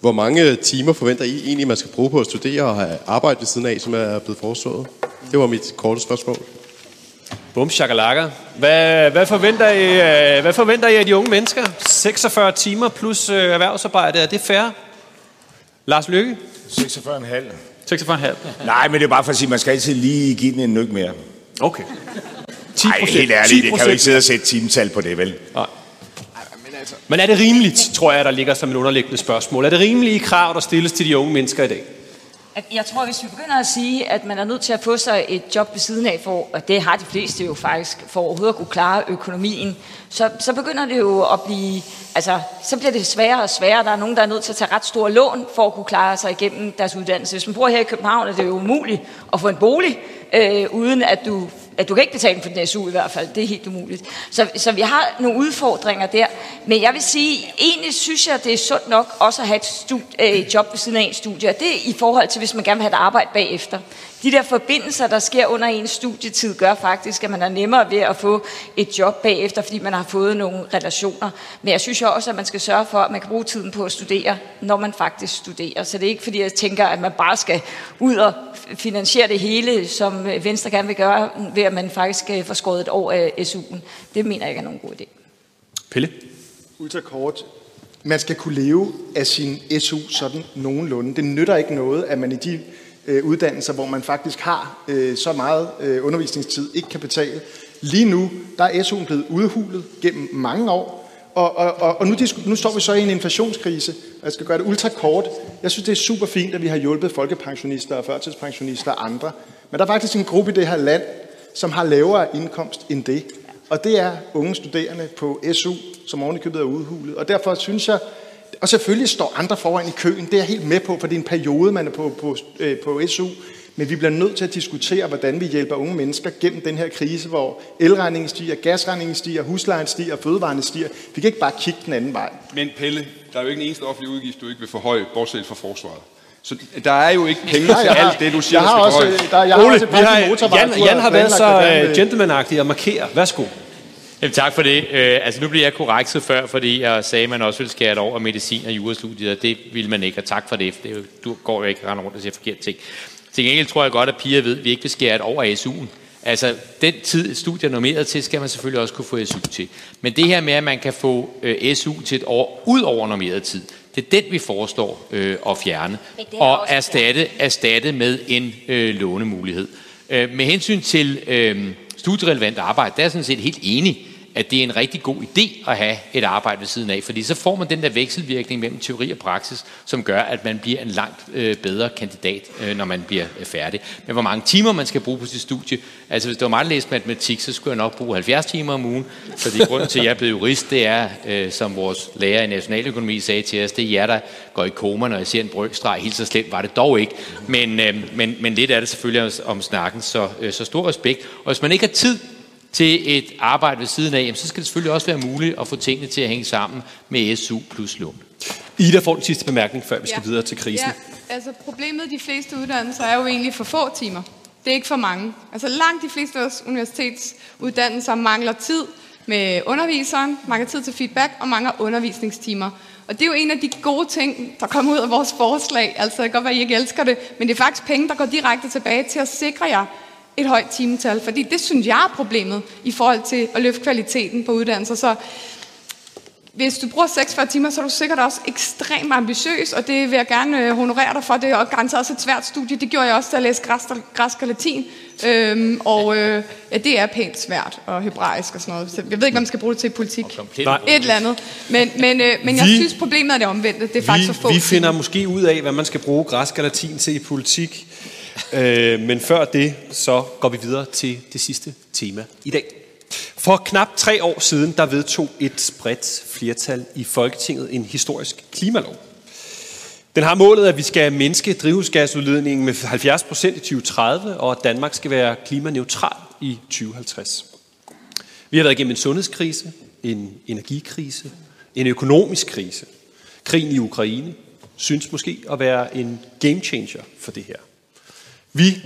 Hvor mange timer forventer I egentlig, man skal bruge på at studere og have arbejde ved siden af, som er blevet foreslået? Det var mit korte spørgsmål. Bum, shakalaka. Hvad, hvad, forventer I, øh, hvad forventer I af de unge mennesker? 46 timer plus øh, erhvervsarbejde, er det fair? Lars Lykke? 46,5. 46,5. Nej, men det er bare for at sige, at man skal altid lige give den en nyk mere. Okay. 10 Nej, helt ærligt, det kan jo ikke sidde og sætte timetal på det, vel? Nej. Men er det rimeligt, tror jeg, der ligger som et underliggende spørgsmål? Er det rimelige krav, der stilles til de unge mennesker i dag? Jeg tror, hvis vi begynder at sige, at man er nødt til at få sig et job ved siden af, for, og det har de fleste jo faktisk, for overhovedet at kunne klare økonomien, så, så begynder det jo at blive, altså, så bliver det sværere og sværere. Der er nogen, der er nødt til at tage ret store lån for at kunne klare sig igennem deres uddannelse. Hvis man bor her i København, er det jo umuligt at få en bolig, øh, uden at du at du kan ikke betale for din SU i hvert fald. Det er helt umuligt. Så, så vi har nogle udfordringer der. Men jeg vil sige, egentlig synes jeg, det er sundt nok også at have et studie, øh, job ved siden af en studie. Og det er i forhold til, hvis man gerne vil have et arbejde bagefter. De der forbindelser, der sker under ens studietid, gør faktisk, at man er nemmere ved at få et job bagefter, fordi man har fået nogle relationer. Men jeg synes jo også, at man skal sørge for, at man kan bruge tiden på at studere, når man faktisk studerer. Så det er ikke fordi, jeg tænker, at man bare skal ud og finansiere det hele, som Venstre gerne vil gøre, ved at man faktisk skal få skåret et år af SU'en. Det mener jeg ikke er nogen god idé. Pelle? Ultrakort. Man skal kunne leve af sin SU sådan nogenlunde. Det nytter ikke noget, at man i de øh, uddannelser, hvor man faktisk har øh, så meget øh, undervisningstid, ikke kan betale. Lige nu, der er SU'en blevet udhulet gennem mange år, og, og, og, og nu, nu står vi så i en inflationskrise, og jeg skal gøre det ultra kort. Jeg synes, det er super fint, at vi har hjulpet folkepensionister og førtidspensionister og andre. Men der er faktisk en gruppe i det her land, som har lavere indkomst end det. Og det er unge studerende på SU, som ovenikøbet er udhulet. Og derfor synes jeg, og selvfølgelig står andre foran i køen, det er jeg helt med på, for det er en periode, man er på, på, øh, på SU. Men vi bliver nødt til at diskutere, hvordan vi hjælper unge mennesker gennem den her krise, hvor elregningen stiger, gasregningen stiger, huslejen stiger, fødevarene stiger. Vi kan ikke bare kigge den anden vej. Men Pelle, der er jo ikke en eneste offentlig udgift, du ikke vil forhøje, bortset fra forsvaret. Så der er jo ikke penge til alt det, du siger, jeg har også, der, jeg har Ole, også et vi har, Jan, Jan har været så uh, gentlemanagtig at markere. Værsgo. Jamen, tak for det. Øh, altså, nu bliver jeg korrekset før, fordi jeg sagde, at man også ville skære det over medicin og jurastudiet, og det ville man ikke, og tak for det. det går jo ikke rende rundt og siger forkert ting. Til gengæld tror jeg godt, at piger ved, at vi ikke vil skære det over SU'en. Altså, den tid, studier er normeret til, skal man selvfølgelig også kunne få SU til. Men det her med, at man kan få øh, SU til et år ud over normeret tid, det er den, vi foreslår øh, at fjerne. Og erstatte, erstatte med en øh, lånemulighed. Øh, med hensyn til øh, studierelevant arbejde, der er jeg sådan set helt enig at det er en rigtig god idé at have et arbejde ved siden af, fordi så får man den der vekselvirkning mellem teori og praksis, som gør, at man bliver en langt øh, bedre kandidat, øh, når man bliver øh, færdig. Men hvor mange timer man skal bruge på sit studie, altså hvis det var mig, der læste matematik, så skulle jeg nok bruge 70 timer om ugen, fordi grunden til, at jeg blev jurist, det er, øh, som vores lærer i nationaløkonomi sagde til os, det er jer, der går i koma, når jeg ser en brøkstreg. Helt så slemt var det dog ikke, men, øh, men, men lidt er det selvfølgelig om snakken, så, øh, så stor respekt. Og hvis man ikke har tid til et arbejde ved siden af, så skal det selvfølgelig også være muligt at få tingene til at hænge sammen med SU plus lån. Ida får den sidste bemærkning, før vi skal ja. videre til krisen. Ja, altså problemet i de fleste uddannelser er jo egentlig for få timer. Det er ikke for mange. Altså langt de fleste af vores universitetsuddannelser mangler tid med underviseren, mangler tid til feedback og mangler undervisningstimer. Og det er jo en af de gode ting, der kommer ud af vores forslag. Altså, det kan godt være, at I ikke elsker det, men det er faktisk penge, der går direkte tilbage til at sikre jer, et højt timetal, fordi det synes jeg er problemet i forhold til at løfte kvaliteten på uddannelser. Så hvis du bruger 46 timer, så er du sikkert også ekstremt ambitiøs, og det vil jeg gerne øh, honorere dig for. Det er garanteret også et svært studie. Det gjorde jeg også, da jeg læste græsk og latin. Øhm, og øh, ja, det er pænt svært, og hebraisk og sådan noget. Så jeg ved ikke, hvad man skal bruge det til i politik. Et eller andet. Men, men, øh, men jeg Vi- synes, problemet er det omvendte. Det er faktisk så få vi, vi finder måske ud af, hvad man skal bruge græsk og latin til i politik. Øh, men før det, så går vi videre til det sidste tema i dag. For knap tre år siden, der vedtog et bredt flertal i Folketinget en historisk klimalov. Den har målet, at vi skal mindske drivhusgasudledningen med 70 procent i 2030, og at Danmark skal være klimaneutral i 2050. Vi har været igennem en sundhedskrise, en energikrise, en økonomisk krise. Krigen i Ukraine synes måske at være en game changer for det her. Vi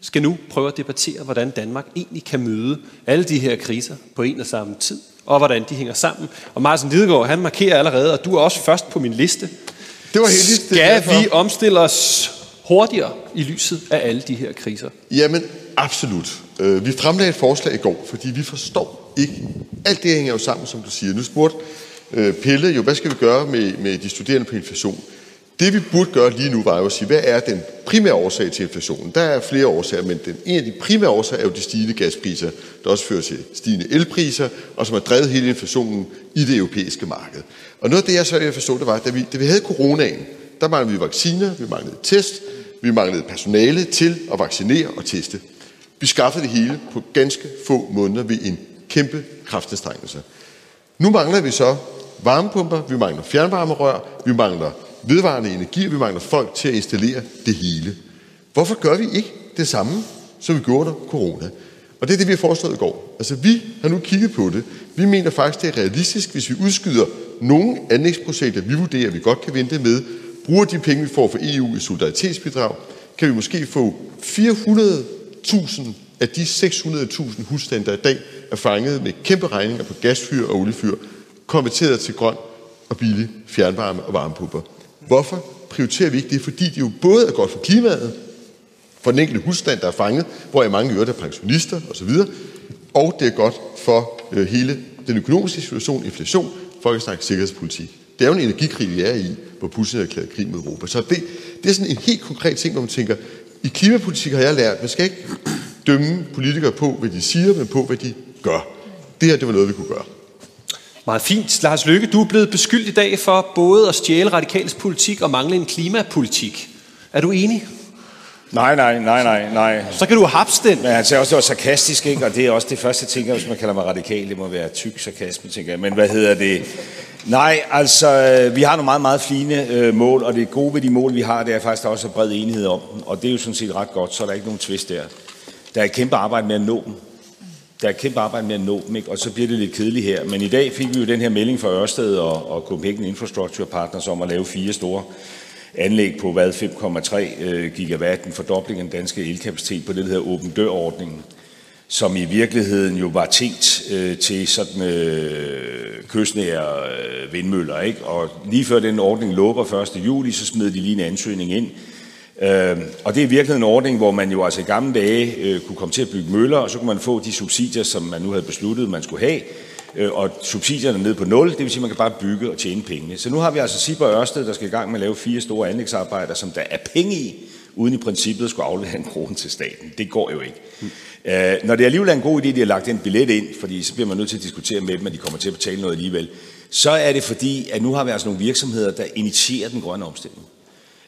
skal nu prøve at debattere, hvordan Danmark egentlig kan møde alle de her kriser på en og samme tid, og hvordan de hænger sammen. Og Martin Lidegaard, han markerer allerede, og du er også først på min liste. Det var heldigt, Skal vi omstille os hurtigere i lyset af alle de her kriser? Jamen, absolut. Øh, Vi fremlagde et forslag i går, fordi vi forstår ikke. Alt det hænger jo sammen, som du siger. Nu spurgte øh, Pelle jo, hvad skal vi gøre med, med de studerende på inflation? Det vi burde gøre lige nu, var jo at sige, hvad er den primære årsag til inflationen? Der er flere årsager, men den, en af de primære årsager er jo de stigende gaspriser, der også fører til stigende elpriser, og som har drevet hele inflationen i det europæiske marked. Og noget af det, jeg så jeg forstod, det var, da vi, da vi havde coronaen, der manglede vi vacciner, vi manglede test, vi manglede personale til at vaccinere og teste. Vi skaffede det hele på ganske få måneder ved en kæmpe kraftanstrengelse. Nu mangler vi så varmepumper, vi mangler fjernvarmerør, vi mangler vedvarende energi, og vi mangler folk til at installere det hele. Hvorfor gør vi ikke det samme, som vi gjorde under corona? Og det er det, vi har foreslået i går. Altså, vi har nu kigget på det. Vi mener faktisk, det er realistisk, hvis vi udskyder nogle anlægsprojekter, vi vurderer, vi godt kan vente med, bruger de penge, vi får fra EU i solidaritetsbidrag, kan vi måske få 400.000 af de 600.000 husstande, der i dag er fanget med kæmpe regninger på gasfyr og oliefyr, konverteret til grøn og billig fjernvarme og varmepumper. Hvorfor prioriterer vi ikke det? Fordi det jo både er godt for klimaet, for den enkelte husstand, der er fanget, hvor i mange øvrigt er pensionister osv., og det er godt for øh, hele den økonomiske situation, inflation, folkesnak, sikkerhedspolitik. Det er jo en energikrig, vi er i, hvor Putin har erklæret krig mod Europa. Så det, det er sådan en helt konkret ting, hvor man tænker, I klimapolitik har jeg lært, at man skal ikke dømme politikere på, hvad de siger, men på, hvad de gør. Det her, det var noget, vi kunne gøre. Meget fint. Lars Løkke, du er blevet beskyldt i dag for både at stjæle radikales politik og mangle en klimapolitik. Er du enig? Nej, nej, nej, nej, nej. Så kan du hapse den. Men han sagde også, det var sarkastisk, ikke? Og det er også det første, jeg tænker, hvis man kalder mig radikal. Det må være tyk sarkasme, tænker jeg. Men hvad hedder det? Nej, altså, øh, vi har nogle meget, meget fine øh, mål, og det gode ved de mål, vi har, det er faktisk, der også er bred enighed om. Og det er jo sådan set ret godt, så er der ikke nogen twist der. Der er et kæmpe arbejde med at nå dem. Der er kæmpe arbejde med at nå dem, ikke? og så bliver det lidt kedeligt her. Men i dag fik vi jo den her melding fra Ørsted og, og Copenhagen Infrastructure Partners om at lave fire store anlæg på hvad 5,3 øh, gigawatt, en fordobling af den danske elkapacitet på det, der hedder åben dør-ordningen, som i virkeligheden jo var tænkt øh, til sådan øh, kystnære øh, vindmøller. Ikke? Og lige før den ordning lukker 1. juli, så smed de lige en ansøgning ind. Øh, og det er virkelig en ordning, hvor man jo altså i gamle dage øh, kunne komme til at bygge møller, og så kunne man få de subsidier, som man nu havde besluttet, man skulle have, øh, og subsidierne er nede på 0, det vil sige, at man kan bare bygge og tjene pengene. Så nu har vi altså Sibber og Ørsted, der skal i gang med at lave fire store anlægsarbejder, som der er penge i, uden i princippet skulle aflevere en krone til staten. Det går jo ikke. Mm. Øh, når det alligevel er en god idé, at de har lagt en billet ind, fordi så bliver man nødt til at diskutere med dem, at de kommer til at betale noget alligevel, så er det fordi, at nu har vi altså nogle virksomheder, der initierer den grønne omstilling.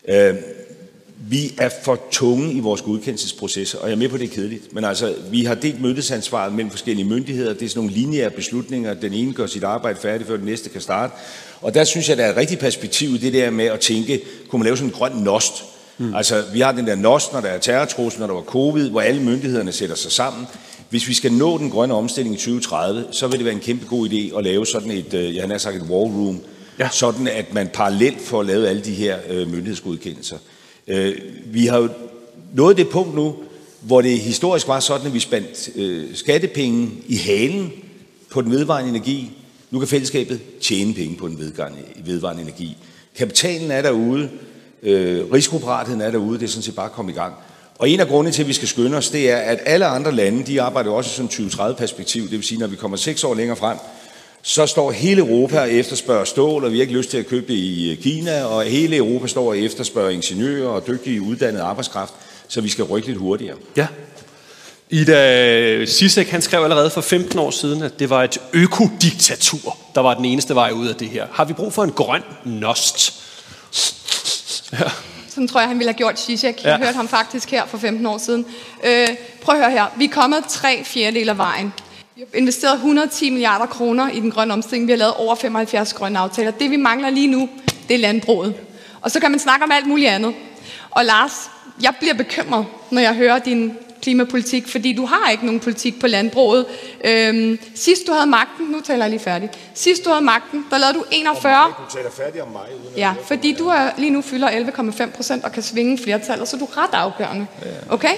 Øh, vi er for tunge i vores godkendelsesprocesser, og jeg er med på, det er kedeligt. Men altså, vi har delt mødesansvaret mellem forskellige myndigheder. Det er sådan nogle lineære beslutninger. Den ene gør sit arbejde færdigt, før den næste kan starte. Og der synes jeg, der er et rigtigt perspektiv i det der med at tænke, kunne man lave sådan en grøn nost? Mm. Altså, vi har den der nost, når der er terrortrussel, når der var covid, hvor alle myndighederne sætter sig sammen. Hvis vi skal nå den grønne omstilling i 2030, så vil det være en kæmpe god idé at lave sådan et, øh, jeg har sagt et war room, ja. sådan at man parallelt får lavet alle de her øh, myndighedsgodkendelser. Øh, vi har jo nået det punkt nu, hvor det historisk var sådan, at vi spandt øh, skattepenge i halen på den vedvarende energi. Nu kan fællesskabet tjene penge på den vedvarende energi. Kapitalen er derude, øh, risikoparatheden er derude, det er sådan set bare kommet komme i gang. Og en af grundene til, at vi skal skynde os, det er, at alle andre lande, de arbejder også i sådan 2030-perspektiv. Det vil sige, når vi kommer seks år længere frem, så står hele Europa og efterspørger stål, og vi har ikke lyst til at købe det i øh, Kina, og hele Europa står og efterspørger ingeniører og dygtige uddannede arbejdskraft, så vi skal rykke lidt hurtigere. Ja. Ida Sisek, han skrev allerede for 15 år siden, at det var et økodiktatur, der var den eneste vej ud af det her. Har vi brug for en grøn nost? Ja. Sådan tror jeg, han ville have gjort Zizek. Jeg ja. hørte ham faktisk her for 15 år siden. Øh, prøv at høre her. Vi er kommet tre fjerdedel af vejen. Vi har investeret 110 milliarder kroner i den grønne omstilling. Vi har lavet over 75 grønne aftaler. Det vi mangler lige nu, det er landbruget. Og så kan man snakke om alt muligt andet. Og Lars, jeg bliver bekymret, når jeg hører din klimapolitik, fordi du har ikke nogen politik på landbruget. Øhm, sidst du havde magten, nu taler jeg lige færdig, sidst du havde magten, der lavede du 41... Om du taler færdig om mig. Uden ja, fordi du er, lige nu fylder 11,5 procent og kan svinge flertallet, så du er ret afgørende. Okay?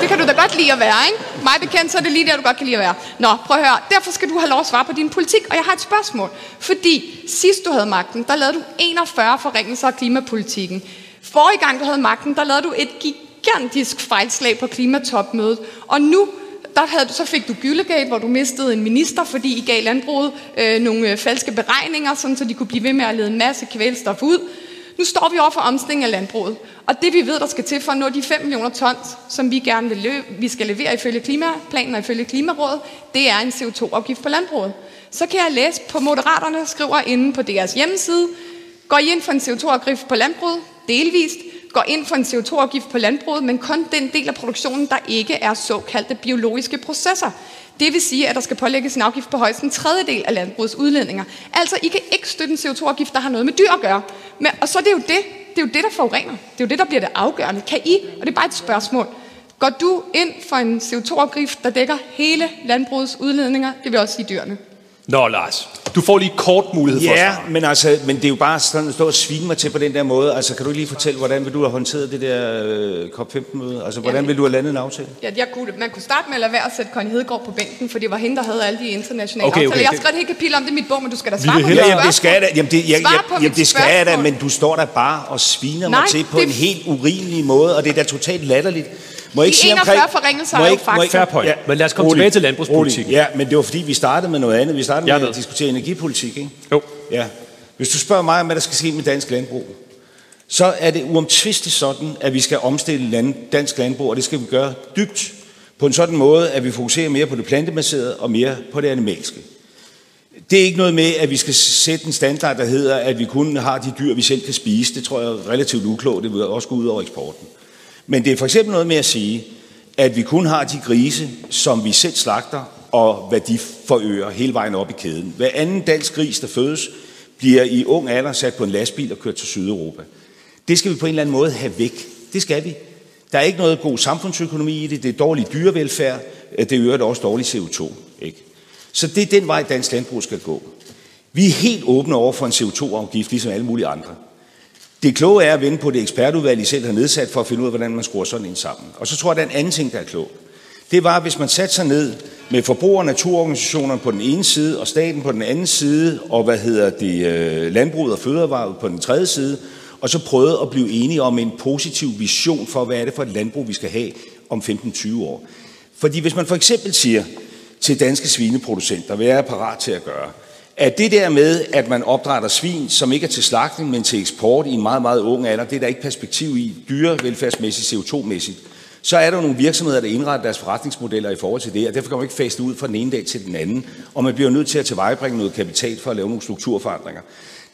Det kan du da godt lide at være, ikke? Mig bekendt, så er det lige der, du godt kan lide at være. Nå, prøv at høre. Derfor skal du have lov at svare på din politik, og jeg har et spørgsmål. Fordi sidst du havde magten, der lavede du 41 forringelser af klimapolitikken. Forrige gang, du havde magten, der lavede du et gigantisk fejlslag på klimatopmødet. Og nu der havde, så fik du Gyllegate, hvor du mistede en minister, fordi I gav landbruget øh, nogle øh, falske beregninger, sådan, så de kunne blive ved med at lede en masse kvælstof ud. Nu står vi over for omstilling af landbruget. Og det vi ved, der skal til for at nå de 5 millioner tons, som vi gerne vil løbe, vi skal levere ifølge klimaplanen og ifølge Klimarådet, det er en CO2-afgift på landbruget. Så kan jeg læse på Moderaterne, skriver inde på deres hjemmeside, går I ind for en CO2-afgift på landbruget? Delvist går ind for en CO2-afgift på landbruget, men kun den del af produktionen, der ikke er såkaldte biologiske processer. Det vil sige, at der skal pålægges en afgift på højst en tredjedel af landbrugets udledninger. Altså, I kan ikke støtte en CO2-afgift, der har noget med dyr at gøre. Men, og så er det jo det, det er jo det, der forurener. Det er jo det, der bliver det afgørende. Kan I, og det er bare et spørgsmål, går du ind for en CO2-afgift, der dækker hele landbrugets udledninger, det vil også sige dyrene? Nå, Lars. Du får lige kort mulighed for Ja, men, altså, men det er jo bare sådan at stå og svine mig til på den der måde. Altså, kan du lige fortælle, hvordan vil du have håndteret det der øh, COP15-møde? Altså, hvordan vil du have landet en aftale? Ja, jeg kunne, man kunne starte med at lade være at sætte Connie Hedegaard på bænken, for det var hende, der havde alle de internationale Okay, okay, aftaler. Jeg har skrevet et helt kapitel om det i mit bog, men du skal da svare på mit jamen, det skal jeg da. Jamen, det, jeg, jeg, jamen, det skal jeg da, men du står der bare og sviner mig Nej, til på det- en helt urimelig måde, og det er da totalt latterligt. Må De ikke sige 41 omkring... forringelser må er jo faktisk- ikke- Fair point. Men lad os komme rolig, tilbage til landbrugspolitikken. rolig. Ja, men det var fordi, vi startede med noget andet. Vi startede med at diskutere energipolitik, ikke? Jo. Ja. Hvis du spørger mig om, hvad der skal ske med dansk landbrug, så er det uomtvistigt sådan, at vi skal omstille land, dansk landbrug, og det skal vi gøre dybt på en sådan måde, at vi fokuserer mere på det plantebaserede og mere på det animalske. Det er ikke noget med, at vi skal sætte en standard, der hedder, at vi kun har de dyr, vi selv kan spise. Det tror jeg er relativt uklogt. Det vil også gå ud over eksporten. Men det er for eksempel noget med at sige, at vi kun har de grise, som vi selv slagter, og hvad de forøger hele vejen op i kæden. Hver anden dansk gris, der fødes, bliver i ung alder sat på en lastbil og kørt til Sydeuropa. Det skal vi på en eller anden måde have væk. Det skal vi. Der er ikke noget god samfundsøkonomi i det. Det er dårlig dyrevelfærd. Det er det også dårlig CO2. Ikke? Så det er den vej, dansk landbrug skal gå. Vi er helt åbne over for en CO2-afgift, ligesom alle mulige andre. Det kloge er at vende på det ekspertudvalg, I selv har nedsat, for at finde ud af, hvordan man skruer sådan en sammen. Og så tror jeg, der er en anden ting, der er klog. Det var, hvis man satte sig ned med forbruger- og naturorganisationerne på den ene side, og staten på den anden side, og hvad hedder det, øh, landbruget og fødevaret på den tredje side, og så prøvede at blive enige om en positiv vision for, hvad er det for et landbrug, vi skal have om 15-20 år. Fordi hvis man for eksempel siger til danske svineproducenter, hvad er parat til at gøre, at det der med, at man opdrætter svin, som ikke er til slagtning, men til eksport i en meget, meget ung alder, det er der ikke perspektiv i, dyrevelfærdsmæssigt, CO2-mæssigt, så er der nogle virksomheder, der indretter deres forretningsmodeller i forhold til det, og derfor kan man ikke faste ud fra den ene dag til den anden, og man bliver nødt til at tilvejebringe noget kapital for at lave nogle strukturforandringer.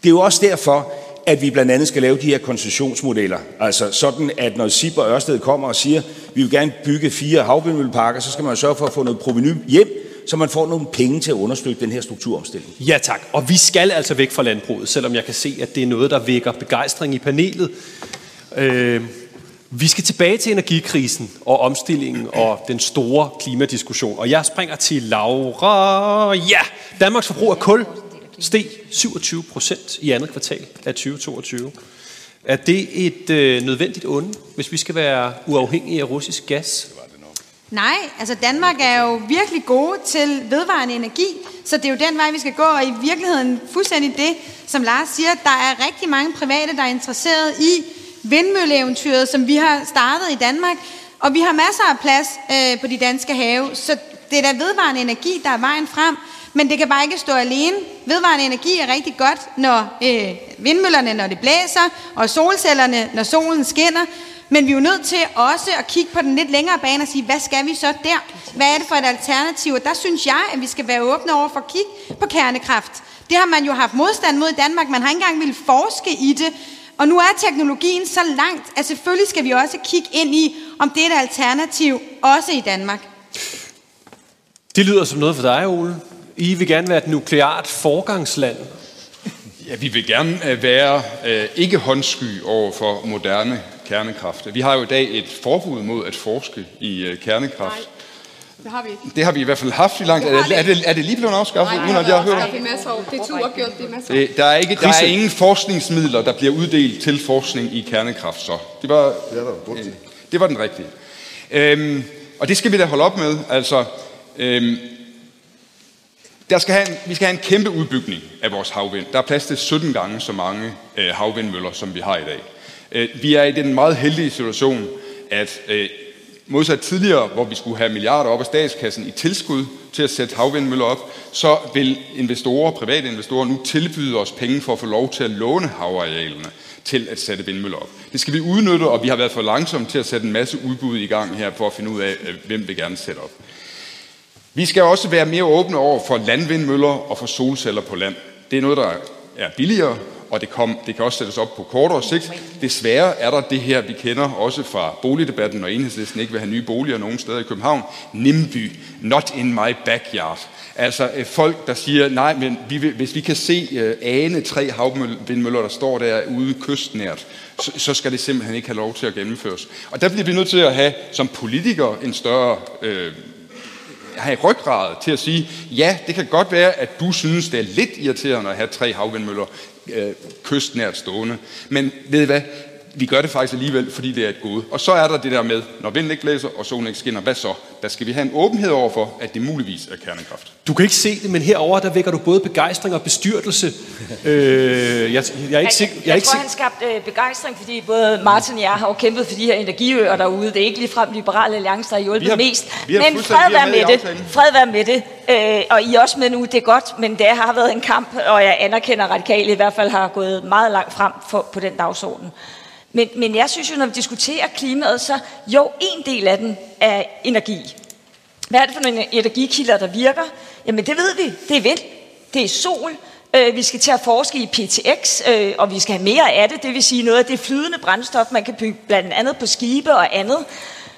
Det er jo også derfor, at vi blandt andet skal lave de her koncessionsmodeller. Altså sådan, at når SIP og Ørsted kommer og siger, vi vil gerne bygge fire havvindmølleparker, så skal man sørge for at få noget proveny hjem, så man får nogle penge til at understøtte den her strukturomstilling. Ja tak, og vi skal altså væk fra landbruget, selvom jeg kan se, at det er noget, der vækker begejstring i panelet. Øh, vi skal tilbage til energikrisen og omstillingen og den store klimadiskussion. Og jeg springer til Laura. Ja, Danmarks forbrug af kul steg 27 procent i andet kvartal af 2022. Er det et øh, nødvendigt onde, hvis vi skal være uafhængige af russisk gas? Nej, altså Danmark er jo virkelig gode til vedvarende energi, så det er jo den vej, vi skal gå, og i virkeligheden fuldstændig det, som Lars siger, der er rigtig mange private, der er interesseret i vindmølleeventyret, som vi har startet i Danmark, og vi har masser af plads øh, på de danske have, så det er da vedvarende energi, der er vejen frem, men det kan bare ikke stå alene. Vedvarende energi er rigtig godt, når øh, vindmøllerne, når det blæser, og solcellerne, når solen skinner, men vi er jo nødt til også at kigge på den lidt længere bane og sige, hvad skal vi så der? Hvad er det for et alternativ? Og der synes jeg, at vi skal være åbne over for at kigge på kernekraft. Det har man jo haft modstand mod i Danmark. Man har ikke engang ville forske i det. Og nu er teknologien så langt, at selvfølgelig skal vi også kigge ind i, om det er et alternativ, også i Danmark. Det lyder som noget for dig, Ole. I vil gerne være et nukleart forgangsland. Ja, vi vil gerne øh, være øh, ikke håndsky over for moderne kernekraft. Vi har jo i dag et forbud mod at forske i øh, kernekraft. Nej. Det har vi ikke. Det har vi i hvert fald haft i lang tid. Er, er, det, er det lige blevet afskaffet, Nej, uden at jeg har hørt det? er masser år. Det er to gjort, det er masser det, der, er ikke, der er ingen forskningsmidler, der bliver uddelt til forskning i kernekraft, så det var, det, er der, øh, det var den rigtige. Øhm, og det skal vi da holde op med. Altså, øhm, der skal have en, vi skal have en kæmpe udbygning af vores havvind. Der er plads til 17 gange så mange øh, havvindmøller, som vi har i dag. Øh, vi er i den meget heldige situation, at øh, modsat tidligere, hvor vi skulle have milliarder op af statskassen i tilskud til at sætte havvindmøller op, så vil investorer, private investorer nu tilbyde os penge for at få lov til at låne havarealerne til at sætte vindmøller op. Det skal vi udnytte, og vi har været for langsomme til at sætte en masse udbud i gang her for at finde ud af, øh, hvem vi gerne sætte op. Vi skal også være mere åbne over for landvindmøller og for solceller på land. Det er noget, der er billigere, og det, kom, det kan også sættes op på kortere sigt. Desværre er der det her, vi kender også fra boligdebatten, når enhedslisten ikke vil have nye boliger nogen steder i København. NIMBY, not in my backyard. Altså øh, folk, der siger, nej, men vi vil, hvis vi kan se uh, ane tre havvindmøller, der står derude kystnært, så, så skal det simpelthen ikke have lov til at gennemføres. Og der bliver vi nødt til at have som politikere en større øh, have ryggrad til at sige, ja, det kan godt være, at du synes, det er lidt irriterende at have tre havvindmøller øh, kystnært stående. Men ved I hvad? Vi gør det faktisk alligevel, fordi det er et gode. Og så er der det der med, når vinden ikke blæser og solen ikke skinner, hvad så? Der skal vi have en åbenhed over for, at det muligvis er kernekraft. Du kan ikke se det, men herover der vækker du både begejstring og bestyrtelse. øh, jeg, jeg er ikke sikker. Jeg, jeg, jeg tror, han skabte øh, begejstring, fordi både Martin og jeg har jo kæmpet for de her energiøer derude. Det er ikke ligefrem Liberale Alliance, der har hjulpet har, mest. Men fred være med det. Fred være med det. øh, og I er også med nu, det er godt, men det har været en kamp, og jeg anerkender, at radikale i hvert fald har gået meget langt frem for, på den dagsorden. Men, men jeg synes jo, når vi diskuterer klimaet, så jo, en del af den er energi. Hvad er det for nogle energikilder, der virker? Jamen det ved vi. Det er vind, det er sol, øh, vi skal til at forske i PTX, øh, og vi skal have mere af det, det vil sige noget af det flydende brændstof, man kan bygge blandt andet på skibe og andet.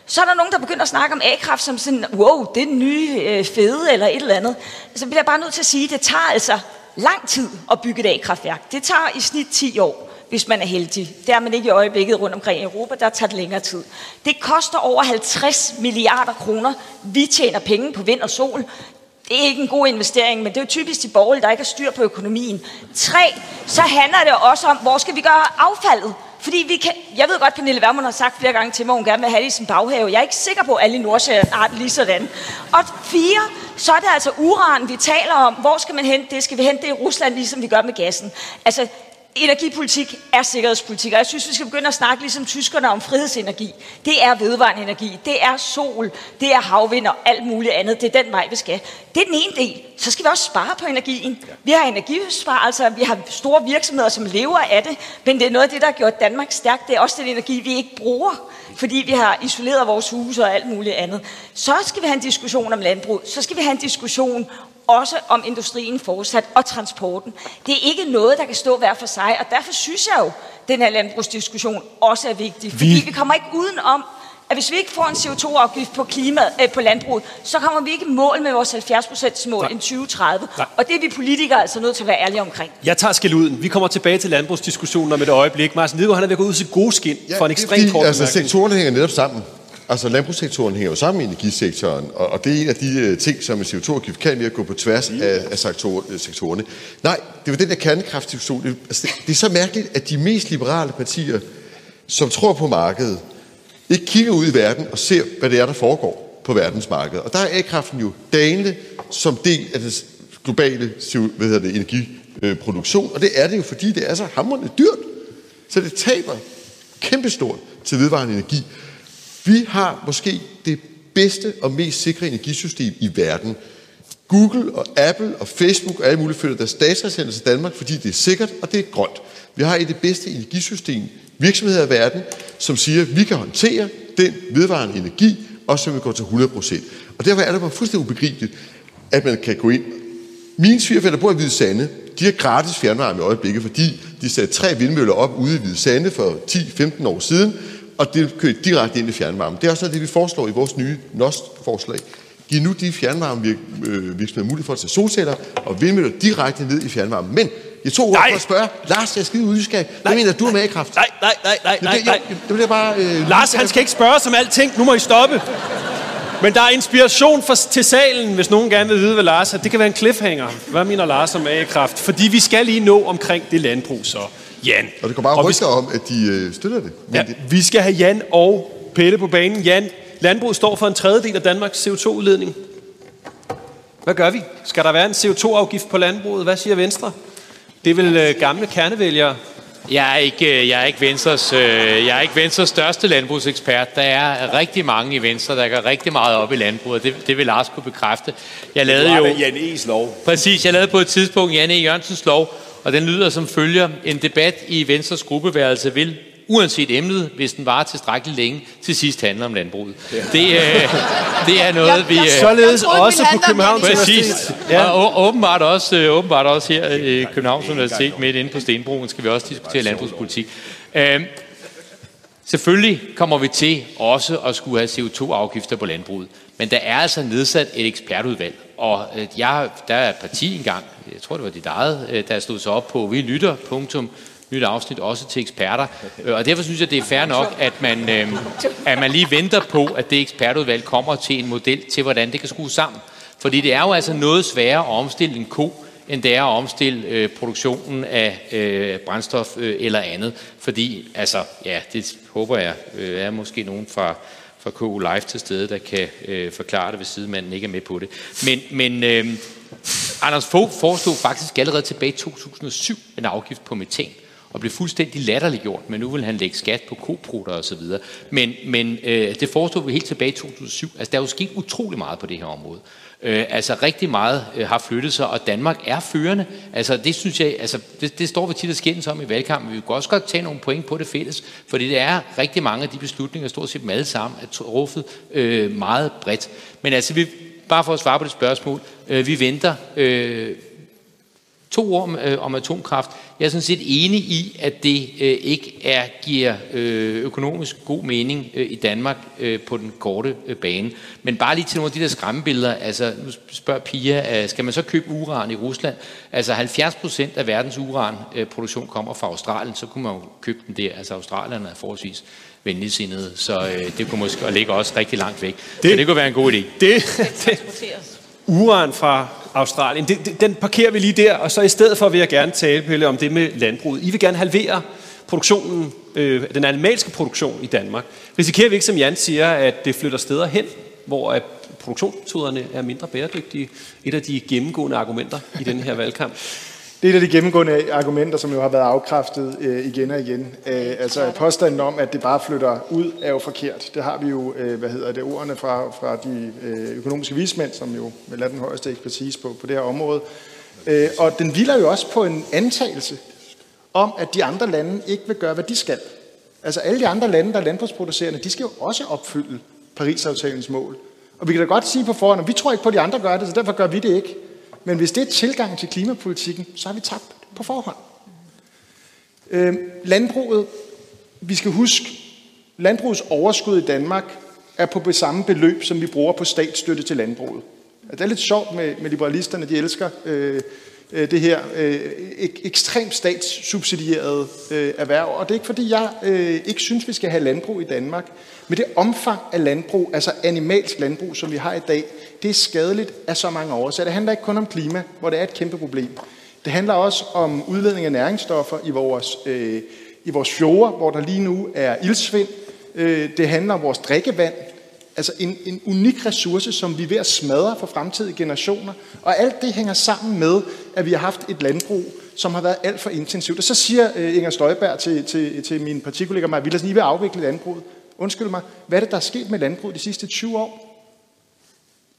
Så er der nogen, der begynder at snakke om A-kraft som sådan, wow, det er den nye øh, fede eller et eller andet. Altså, så bliver jeg bare nødt til at sige, at det tager altså lang tid at bygge et A-kraftværk. Det tager i snit 10 år, hvis man er heldig. Det er man ikke i øjeblikket rundt omkring i Europa, der tager det længere tid. Det koster over 50 milliarder kroner. Vi tjener penge på vind og sol. Det er ikke en god investering, men det er jo typisk de borgerlige, der ikke har styr på økonomien. Tre, så handler det også om, hvor skal vi gøre affaldet? Fordi vi kan, jeg ved godt, Pernille Vermund har sagt flere gange til mig, at hun gerne vil have det i sin baghave. Jeg er ikke sikker på, at alle i Nordsjælland har det lige sådan. Og fire, så er det altså uran, vi taler om. Hvor skal man hente det? Skal vi hente det i Rusland, ligesom vi gør med gassen? Altså, energipolitik er sikkerhedspolitik, og jeg synes, vi skal begynde at snakke ligesom tyskerne om frihedsenergi. Det er vedvarende energi, det er sol, det er havvind og alt muligt andet. Det er den vej, vi skal. Det er den ene del. Så skal vi også spare på energien. Vi har energibesparelser, vi har store virksomheder, som lever af det, men det er noget af det, der har gjort Danmark stærkt. Det er også den energi, vi ikke bruger, fordi vi har isoleret vores huse og alt muligt andet. Så skal vi have en diskussion om landbrug. Så skal vi have en diskussion også om industrien fortsat og transporten. Det er ikke noget, der kan stå hver for sig, og derfor synes jeg jo, at den her landbrugsdiskussion også er vigtig. Fordi vi, vi kommer ikke uden om, at hvis vi ikke får en CO2-afgift på, klima, øh, på landbruget, så kommer vi ikke i mål med vores 70% mål i 2030. Nej. Og det er vi politikere altså nødt til at være ærlige omkring. Jeg tager skæld ud. Vi kommer tilbage til landbrugsdiskussionen om et øjeblik. Martin Lidegaard, han er ved at gå ud til gode skin ja, for en ekstremt kort altså, sektorerne hænger netop sammen. Altså landbrugssektoren hænger jo sammen med energisektoren, og, og det er en af de uh, ting, som en CO2-afgift kan ved at gå på tværs af, af sektor, uh, sektorerne. Nej, det var den der kernekraftdiskussion. Det, altså, det, det er så mærkeligt, at de mest liberale partier, som tror på markedet, ikke kigger ud i verden og ser, hvad det er, der foregår på verdensmarkedet. Og der er A-kraften jo dalende som del af den globale hvad hedder det, energiproduktion, og det er det jo, fordi det er så hamrende dyrt. Så det taber kæmpestort til vedvarende energi. Vi har måske det bedste og mest sikre energisystem i verden. Google og Apple og Facebook og alle mulige følger deres datacenter til Danmark, fordi det er sikkert og det er grønt. Vi har et det bedste energisystem virksomheder i verden, som siger, at vi kan håndtere den vedvarende energi, også som vi går til 100 procent. Og derfor er det bare fuldstændig ubegribeligt, at man kan gå ind. Mine svigerfælder bor i Hvide Sande. De har gratis fjernvarme i øjeblikket, fordi de satte tre vindmøller op ude i Hvide Sande for 10-15 år siden, og det kører direkte ind i fjernvarme. Det er også noget det, vi foreslår i vores nye NOST-forslag. Giv nu de fjernvarmevirksomheder øh, mulighed for at tage solceller og vindmøller direkte ned i fjernvarme. Men jeg tog ordet for at spørge, Lars, jeg er skide udskab. Hvad mener du med A-kraft? Nej, nej, nej, nej, nej, nej. Det jeg bare... Øh, Lars, han skal ikke spørge som alting. Nu må I stoppe. Men der er inspiration for, til salen, hvis nogen gerne vil vide, hvad Lars er. Det kan være en cliffhanger. Hvad mener Lars om A-kraft? Fordi vi skal lige nå omkring det landbrug så. Jan. Og det går bare rygter om, at de øh, støtter det. Men ja, det. Vi skal have Jan og Pelle på banen. Jan, landbruget står for en tredjedel af Danmarks CO2-udledning. Hvad gør vi? Skal der være en CO2-afgift på landbruget? Hvad siger Venstre? Det er vel øh, gamle kernevælgere. Jeg er ikke, øh, jeg er ikke Venstres, øh, jeg er ikke Venstres største landbrugsekspert. Der er rigtig mange i Venstre, der går rigtig meget op i landbruget. Det, det vil Lars kunne bekræfte. Jeg lavede jo Jan E's lov. Præcis, jeg lavede på et tidspunkt Jan E. Jørgensens lov, og den lyder som følger. En debat i Venstres gruppeværelse vil, uanset emnet, hvis den varer tilstrækkeligt længe, til sidst handle om landbruget. Ja. Det, øh, det er noget, jeg, vi... Øh, Således også på Københavns Præcis. Ja. Og åbenbart også, øh, åbenbart også her i øh, Københavns Universitet, midt inde på Stenbroen, skal vi også diskutere landbrugspolitik. Øh, selvfølgelig kommer vi til også at skulle have CO2-afgifter på landbruget. Men der er altså nedsat et ekspertudvalg, og øh, jeg, der er et parti engang, jeg tror det var dit eget, øh, der stod sig op på, vi lytter, punktum, nyt afsnit også til eksperter. Øh, og derfor synes jeg, det er fair nok, at man, øh, at man lige venter på, at det ekspertudvalg kommer til en model til, hvordan det kan skrues sammen. Fordi det er jo altså noget sværere at omstille en ko, end det er at omstille øh, produktionen af øh, brændstof øh, eller andet. Fordi, altså, ja, det håber jeg, øh, er måske nogen fra, fra KU Live til stede, der kan øh, forklare det, hvis sidemanden ikke er med på det. Men, men øh, Anders Fogh foreslog faktisk allerede tilbage i 2007 en afgift på metan og blev fuldstændig latterliggjort, men nu vil han lægge skat på koprutter og så videre. Men, men øh, det forestod vi helt tilbage i 2007. Altså, der er jo sket utrolig meget på det her område. Øh, altså rigtig meget øh, har flyttet sig, og Danmark er førende. Altså det synes jeg, altså det, det står vi tit og skændes om i valgkampen. Vi kan også godt tage nogle point på det fælles, fordi det er rigtig mange af de beslutninger, stort set dem alle sammen, er truffet øh, meget bredt. Men altså, vi, bare for at svare på det spørgsmål, øh, vi venter øh, to år om, øh, om atomkraft. Jeg er sådan set enig i, at det øh, ikke er, giver øh, økonomisk god mening øh, i Danmark øh, på den korte øh, bane. Men bare lige til nogle af de der skræmmebilleder. Altså, nu spørger Pia, øh, skal man så købe uran i Rusland? Altså 70 procent af verdens uranproduktion kommer fra Australien, så kunne man jo købe den der. Altså Australierne er forholdsvis venligsindede, så øh, det kunne måske ligge også rigtig langt væk. Det, så det kunne være en god idé. Det, det, uran fra Australien, det, det, den parkerer vi lige der, og så i stedet for vil jeg gerne tale, Pelle, om det med landbruget. I vil gerne halvere produktionen, øh, den animalske produktion i Danmark. Risikerer vi ikke, som Jan siger, at det flytter steder hen, hvor at produktionsmetoderne er mindre bæredygtige? Et af de gennemgående argumenter i den her valgkamp. Det er et af de gennemgående argumenter, som jo har været afkræftet øh, igen og igen. Øh, altså påstanden om, at det bare flytter ud, er jo forkert. Det har vi jo, øh, hvad hedder det, ordene fra, fra de øh, økonomiske vismænd, som jo vil lade den højeste ekspertise på, på det her område. Øh, og den hviler jo også på en antagelse om, at de andre lande ikke vil gøre, hvad de skal. Altså alle de andre lande, der er landbrugsproducerende, de skal jo også opfylde Paris-aftalens mål. Og vi kan da godt sige på forhånd, at vi tror ikke på, at de andre gør det, så derfor gør vi det ikke. Men hvis det er tilgang til klimapolitikken, så har vi tabt på forhånd. Øh, landbruget, vi skal huske, landbrugets overskud i Danmark er på det samme beløb, som vi bruger på statsstøtte til landbruget. Altså, det er lidt sjovt med, med liberalisterne, de elsker øh, øh, det her øh, ek, ekstremt statssubsidierede øh, erhverv. Og det er ikke fordi, jeg øh, ikke synes, vi skal have landbrug i Danmark. Men det omfang af landbrug, altså animalsk landbrug, som vi har i dag, det er skadeligt af så mange årsager. Det handler ikke kun om klima, hvor det er et kæmpe problem. Det handler også om udledning af næringsstoffer i vores, øh, i vores fjorde, hvor der lige nu er ildsvind. Øh, det handler om vores drikkevand, altså en, en unik ressource, som vi er ved at smadre for fremtidige generationer. Og alt det hænger sammen med, at vi har haft et landbrug, som har været alt for intensivt. Og så siger øh, Inger Støjberg til, til, til min partikollega Maja Villersen, I vil afvikle landbruget. Undskyld mig, hvad er det, der er sket med landbruget de sidste 20 år?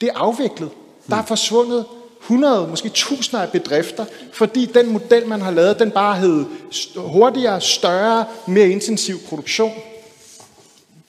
Det er afviklet. Der er forsvundet 100, måske tusinder af bedrifter, fordi den model, man har lavet, den bare hed hurtigere, større, mere intensiv produktion.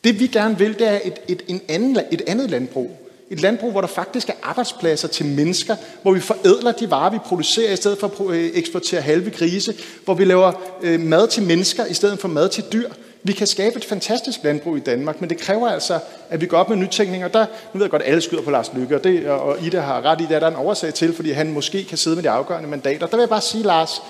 Det vi gerne vil, det er et, et, en anden, et andet landbrug. Et landbrug, hvor der faktisk er arbejdspladser til mennesker, hvor vi forædler de varer, vi producerer, i stedet for at øh, eksportere halve grise, hvor vi laver øh, mad til mennesker, i stedet for mad til dyr. Vi kan skabe et fantastisk landbrug i Danmark, men det kræver altså, at vi går op med nytænkning. Og der, nu ved jeg godt, at alle skyder på Lars Lykke, og, det, og Ida har ret i, det at der en oversag til, fordi han måske kan sidde med de afgørende mandater. Der vil jeg bare sige, Lars,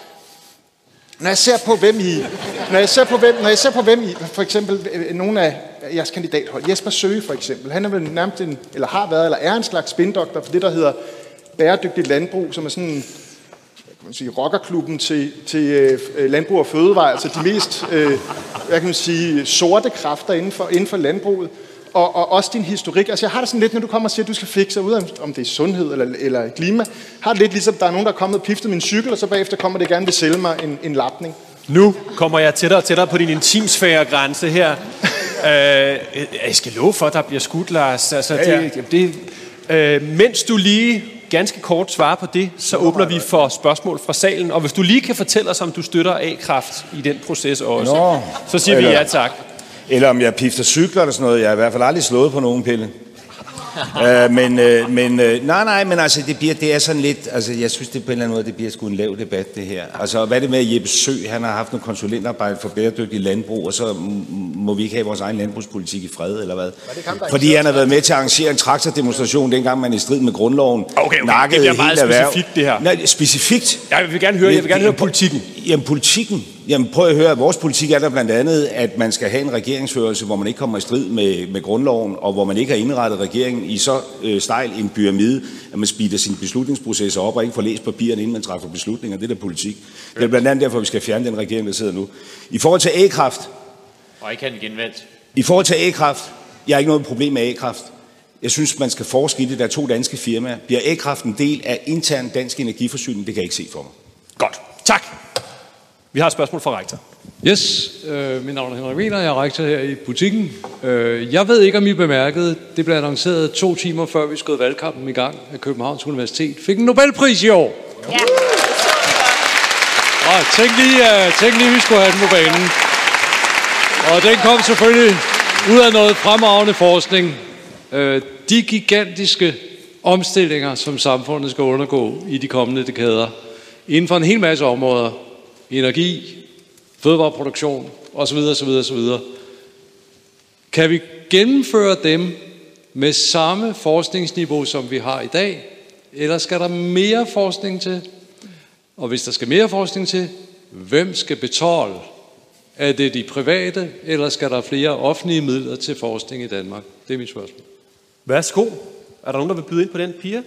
når jeg ser på, hvem I, når jeg ser på, hvem, når jeg ser på, hvem I, for eksempel øh, nogle af jeres kandidathold, Jesper Søge for eksempel, han er vel nærmest en, eller har været, eller er en slags spindoktor for det, der hedder bæredygtigt landbrug, som er sådan kan man sige, rockerklubben til, til øh, landbrug og fødevare, altså de mest øh, hvad kan man sige, sorte kræfter inden for, inden for landbruget. Og, og også din historik. Altså jeg har det sådan lidt, når du kommer og siger, at du skal fikse ud, om det er sundhed eller, eller klima, har det lidt ligesom, der er nogen, der er kommet og piftet min cykel, og så bagefter kommer det gerne vil sælge mig en, en lapning. Nu kommer jeg tættere og tættere på din intimsfære grænse her. øh, jeg skal love for, at der bliver skudt, Lars. Altså, ja, ja. Det, det, øh, mens du lige ganske kort svare på det, så åbner vi for spørgsmål fra salen. Og hvis du lige kan fortælle os, om du støtter A-kraft i den proces også, Nå, så siger eller, vi ja tak. Eller om jeg pifter cykler eller sådan noget. Jeg har i hvert fald aldrig slået på nogen pille. uh, men, uh, men uh, nej, nej, men altså, det, bliver, det er sådan lidt, altså, jeg synes, det på en eller anden måde, det bliver sgu en lav debat, det her. Altså, hvad er det med at Jeppe Sø, han har haft noget konsulentarbejde for bæredygtig landbrug, og så må vi ikke have vores egen landbrugspolitik i fred, eller hvad? Ham, Fordi han har været med til at arrangere en traktordemonstration, dengang man i strid med grundloven okay, okay. det bliver meget specifikt, det her. Nej, specifikt? Jeg vil gerne høre, jeg vil gerne høre politikken. Jamen, politikken, Jamen prøv at høre, at vores politik er der blandt andet, at man skal have en regeringsførelse, hvor man ikke kommer i strid med, med grundloven, og hvor man ikke har indrettet regeringen i så øh, stejl en pyramide, at man speeder sin beslutningsprocesser op og ikke får læst papirerne, inden man træffer beslutninger. Det er der politik. Det er blandt andet derfor, vi skal fjerne den regering, der sidder nu. I forhold til A-kraft... Og ikke have den genvendt. I forhold til A-kraft, jeg har ikke noget problem med A-kraft. Jeg synes, man skal forske i det. Der er to danske firmaer. Bliver A-kraft en del af intern dansk energiforsyning? Det kan jeg ikke se for mig. Godt. Vi har et spørgsmål fra rektor. Yes, øh, mit navn er Henrik Wiener, jeg er rektor her i butikken. Øh, jeg ved ikke, om I bemærkede, det blev annonceret to timer før vi skød valgkampen i gang af Københavns Universitet. Fik en Nobelpris i år. Ja. Og tænk lige, uh, tænk lige, vi skulle have den på banen. Og den kom selvfølgelig ud af noget fremragende forskning. Øh, de gigantiske omstillinger, som samfundet skal undergå i de kommende dekader, inden for en hel masse områder, energi, fødevareproduktion osv. osv. osv. Kan vi gennemføre dem med samme forskningsniveau, som vi har i dag, eller skal der mere forskning til? Og hvis der skal mere forskning til, hvem skal betale? Er det de private, eller skal der flere offentlige midler til forskning i Danmark? Det er mit spørgsmål. Værsgo. Er der nogen, der vil byde ind på den, Pia?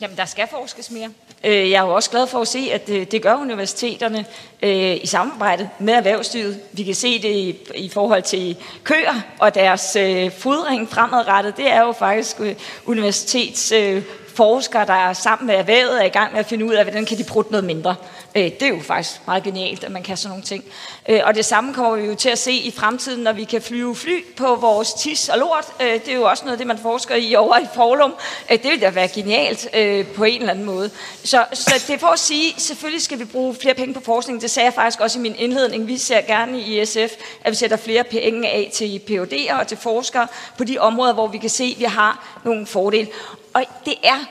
Jamen, der skal forskes mere. Øh, jeg er jo også glad for at se, at øh, det gør universiteterne øh, i samarbejde med erhvervslivet. Vi kan se det i, forhold til køer og deres fodring fremadrettet. Det er jo faktisk universitets forskere, der er sammen med erhvervet, er i gang med at finde ud af, hvordan kan de bruge noget mindre. Øh, det er jo faktisk meget genialt, at man kan sådan nogle ting. Øh, og det samme kommer vi jo til at se i fremtiden, når vi kan flyve fly på vores tis og lort. Øh, det er jo også noget af det, man forsker i over i Forlum. Det vil da være genialt på en eller anden måde. Så, så det er for at sige, selvfølgelig skal vi bruge flere penge på forskning. Det sagde jeg faktisk også i min indledning. Vi ser gerne i SF, at vi sætter flere penge af til PhD'er og til forskere på de områder, hvor vi kan se, at vi har nogle fordele. Og det er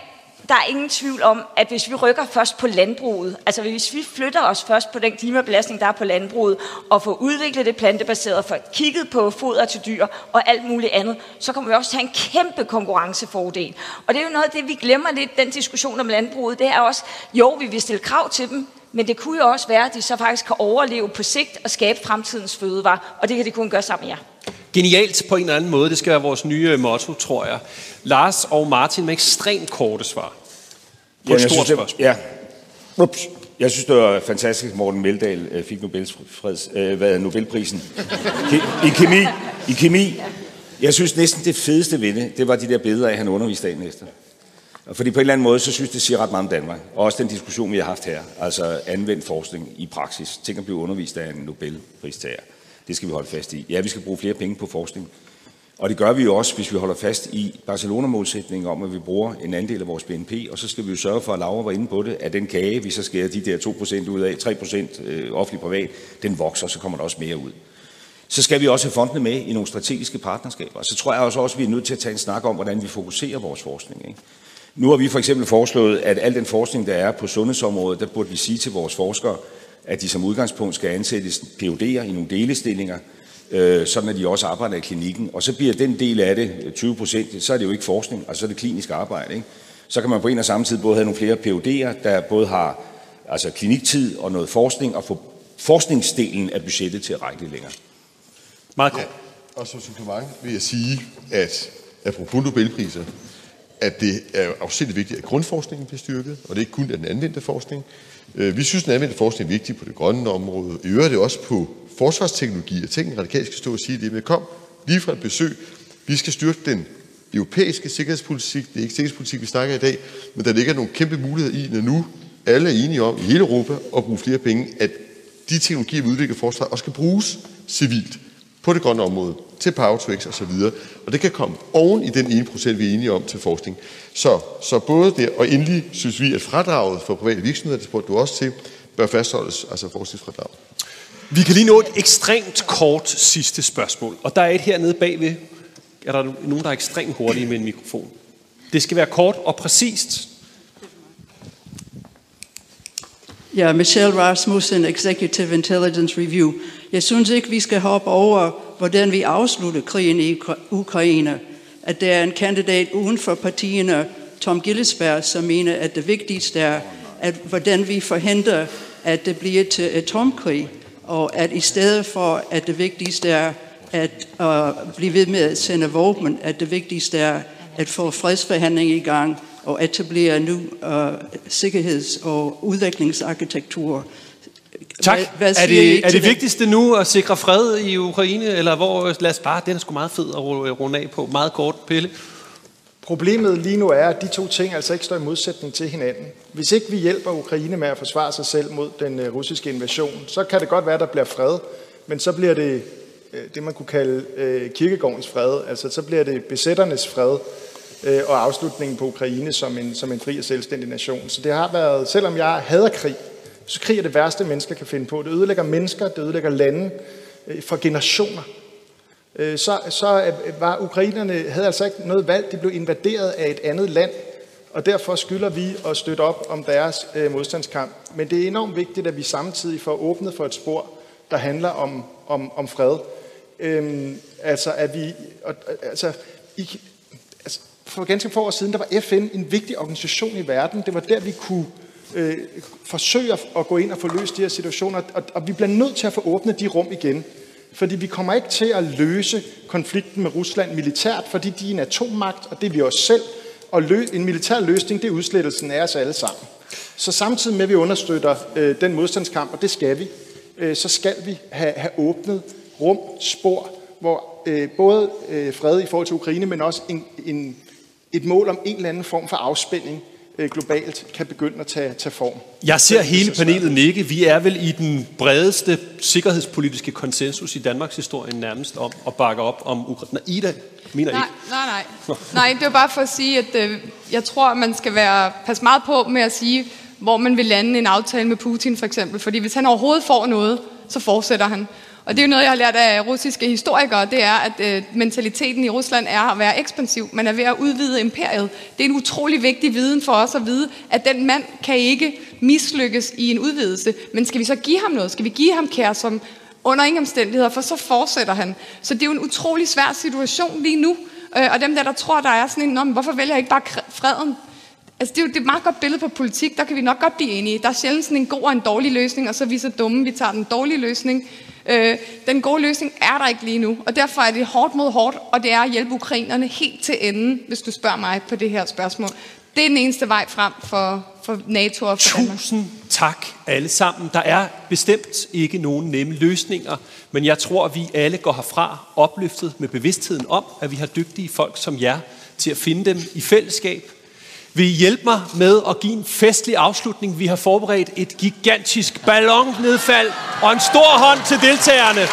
der er ingen tvivl om, at hvis vi rykker først på landbruget, altså hvis vi flytter os først på den klimabelastning, der er på landbruget, og får udviklet det plantebaserede, får kigget på foder til dyr og alt muligt andet, så kommer vi også til at have en kæmpe konkurrencefordel. Og det er jo noget af det, vi glemmer lidt, den diskussion om landbruget. Det er også, jo, vi vil stille krav til dem, men det kunne jo også være, at de så faktisk kan overleve på sigt og skabe fremtidens fødevarer, og det kan de kun gøre sammen med jer. Genialt på en eller anden måde. Det skal være vores nye motto, tror jeg. Lars og Martin med ekstremt korte svar. På et stort synes, det, Ja. Ups. Jeg synes, det var fantastisk, Morten Meldal øh, fik Nobels freds, øh, hvad, Nobelprisen I kemi. I kemi. Jeg synes næsten det fedeste ved det, det var de der billeder af, han underviste dagen efter. Fordi på en eller anden måde, så synes det siger ret meget om Danmark. Og også den diskussion, vi har haft her. Altså anvendt forskning i praksis. Tænk at blive undervist af en Nobelpristager. Det skal vi holde fast i. Ja, vi skal bruge flere penge på forskning. Og det gør vi jo også, hvis vi holder fast i Barcelona-målsætningen om, at vi bruger en andel af vores BNP, og så skal vi jo sørge for, at Laura var inde på det, at den kage, vi så skærer de der 2% ud af, 3% øh, offentlig privat, den vokser, så kommer der også mere ud. Så skal vi også have fondene med i nogle strategiske partnerskaber. Så tror jeg også, at vi er nødt til at tage en snak om, hvordan vi fokuserer vores forskning. Ikke? Nu har vi for eksempel foreslået, at al den forskning, der er på sundhedsområdet, der burde vi sige til vores forskere, at de som udgangspunkt skal ansættes PUD'er i nogle delestillinger, øh, sådan at de også arbejder i klinikken. Og så bliver den del af det 20 procent, så er det jo ikke forskning, altså så er det klinisk arbejde. Ikke? Så kan man på en og samme tid både have nogle flere PUD'er, der både har altså kliniktid og noget forskning, og få forskningsdelen af budgettet til at række lidt længere. Meget godt. Ja, og som supplement vil jeg sige, at apropos Nobelpriser, at det er afsindelig vigtigt, at grundforskningen bliver styrket, og det er ikke kun den anvendte forskning. Øh, vi synes, den anvendte forskning er vigtig på det grønne område. I øvrigt er det også på forsvarsteknologi. Jeg tænker, at radikalt skal stå og sige det, men kom lige fra et besøg. Vi skal styrke den europæiske sikkerhedspolitik. Det er ikke sikkerhedspolitik, vi snakker i dag, men der ligger nogle kæmpe muligheder i, når nu alle er enige om i hele Europa at bruge flere penge, at de teknologier, vi udvikler forsvaret, også skal bruges civilt på det grønne område, til power to x osv. Og det kan komme oven i den 1%, vi er enige om til forskning. Så, så både det, og endelig synes vi, at fradraget for private virksomheder, det spurgte du også til, bør fastholdes, altså forskningsfradraget. Vi kan lige nå et ekstremt kort sidste spørgsmål. Og der er et hernede bagved. Er der nogen, der er ekstremt hurtige med en mikrofon? Det skal være kort og præcist. Ja, Michelle Rasmussen, Executive Intelligence Review. Jeg synes ikke, vi skal hoppe over, hvordan vi afslutter krigen i Ukraine. At der er en kandidat uden for partierne, Tom Gillesberg, som mener, at det vigtigste er, at hvordan vi forhindrer, at det bliver til atomkrig. Og at i stedet for, at det vigtigste er at uh, blive ved med at sende våben, at det vigtigste er at få fredsforhandling i gang og etablere en ny uh, øh, sikkerheds- og udviklingsarkitektur. Tak. Hvad, hvad er det, er det vigtigste nu at sikre fred i Ukraine, eller hvor, lad os bare, den er sgu meget fed at runde af på, meget kort, Pelle. Problemet lige nu er, at de to ting altså ikke står i modsætning til hinanden. Hvis ikke vi hjælper Ukraine med at forsvare sig selv mod den øh, russiske invasion, så kan det godt være, at der bliver fred, men så bliver det øh, det, man kunne kalde øh, kirkegårdens fred. Altså så bliver det besætternes fred øh, og afslutningen på Ukraine som en, som en fri og selvstændig nation. Så det har været, selvom jeg hader krig, så krig er det værste, mennesker kan finde på. Det ødelægger mennesker, det ødelægger lande øh, for generationer. Øh, så, så øh, var ukrainerne, havde altså ikke noget valg, de blev invaderet af et andet land, og derfor skylder vi at støtte op om deres øh, modstandskamp. Men det er enormt vigtigt, at vi samtidig får åbnet for et spor, der handler om, om, om fred. Øhm, altså, at vi, og, altså, i, altså, for ganske få år siden, der var FN en vigtig organisation i verden. Det var der, vi kunne øh, forsøge at gå ind og få løst de her situationer, og, og vi bliver nødt til at få åbnet de rum igen. Fordi vi kommer ikke til at løse konflikten med Rusland militært, fordi de er en atommagt, og det er vi også selv. Og lø- en militær løsning, det er udslettelsen af os alle sammen. Så samtidig med, at vi understøtter øh, den modstandskamp, og det skal vi, øh, så skal vi have, have åbnet rum, spor, hvor øh, både øh, fred i forhold til Ukraine, men også en, en, et mål om en eller anden form for afspænding globalt kan begynde at tage, tage form. Jeg ser hele panelet nikke. Vi er vel i den bredeste sikkerhedspolitiske konsensus i Danmarks historie nærmest om at bakke op om Ukraine. Ida mener Nej, ikke. nej, nej. Nej, det var bare for at sige, at øh, jeg tror, at man skal være passe meget på med at sige, hvor man vil lande en aftale med Putin for eksempel. Fordi hvis han overhovedet får noget, så fortsætter han. Og det er jo noget, jeg har lært af russiske historikere, det er, at øh, mentaliteten i Rusland er at være ekspansiv. Man er ved at udvide imperiet. Det er en utrolig vigtig viden for os at vide, at den mand kan ikke mislykkes i en udvidelse. Men skal vi så give ham noget? Skal vi give ham kære som under ingen omstændigheder, for så fortsætter han. Så det er jo en utrolig svær situation lige nu. Øh, og dem der, der tror, der er sådan en, Nå, men hvorfor vælger jeg ikke bare freden? Altså, det er jo det er et meget godt billede på politik, der kan vi nok godt blive enige. Der er sjældent sådan en god og en dårlig løsning, og så er vi så dumme, vi tager den dårlige løsning. Øh, den gode løsning er der ikke lige nu, og derfor er det hårdt mod hårdt, og det er at hjælpe ukrainerne helt til enden, hvis du spørger mig på det her spørgsmål. Det er den eneste vej frem for, for NATO og for Danmark. Tusind tak alle sammen. Der er bestemt ikke nogen nemme løsninger, men jeg tror, at vi alle går herfra opløftet med bevidstheden om, at vi har dygtige folk som jer til at finde dem i fællesskab. Vil I hjælpe mig med at give en festlig afslutning? Vi har forberedt et gigantisk ballonnedfald og en stor hånd til deltagerne.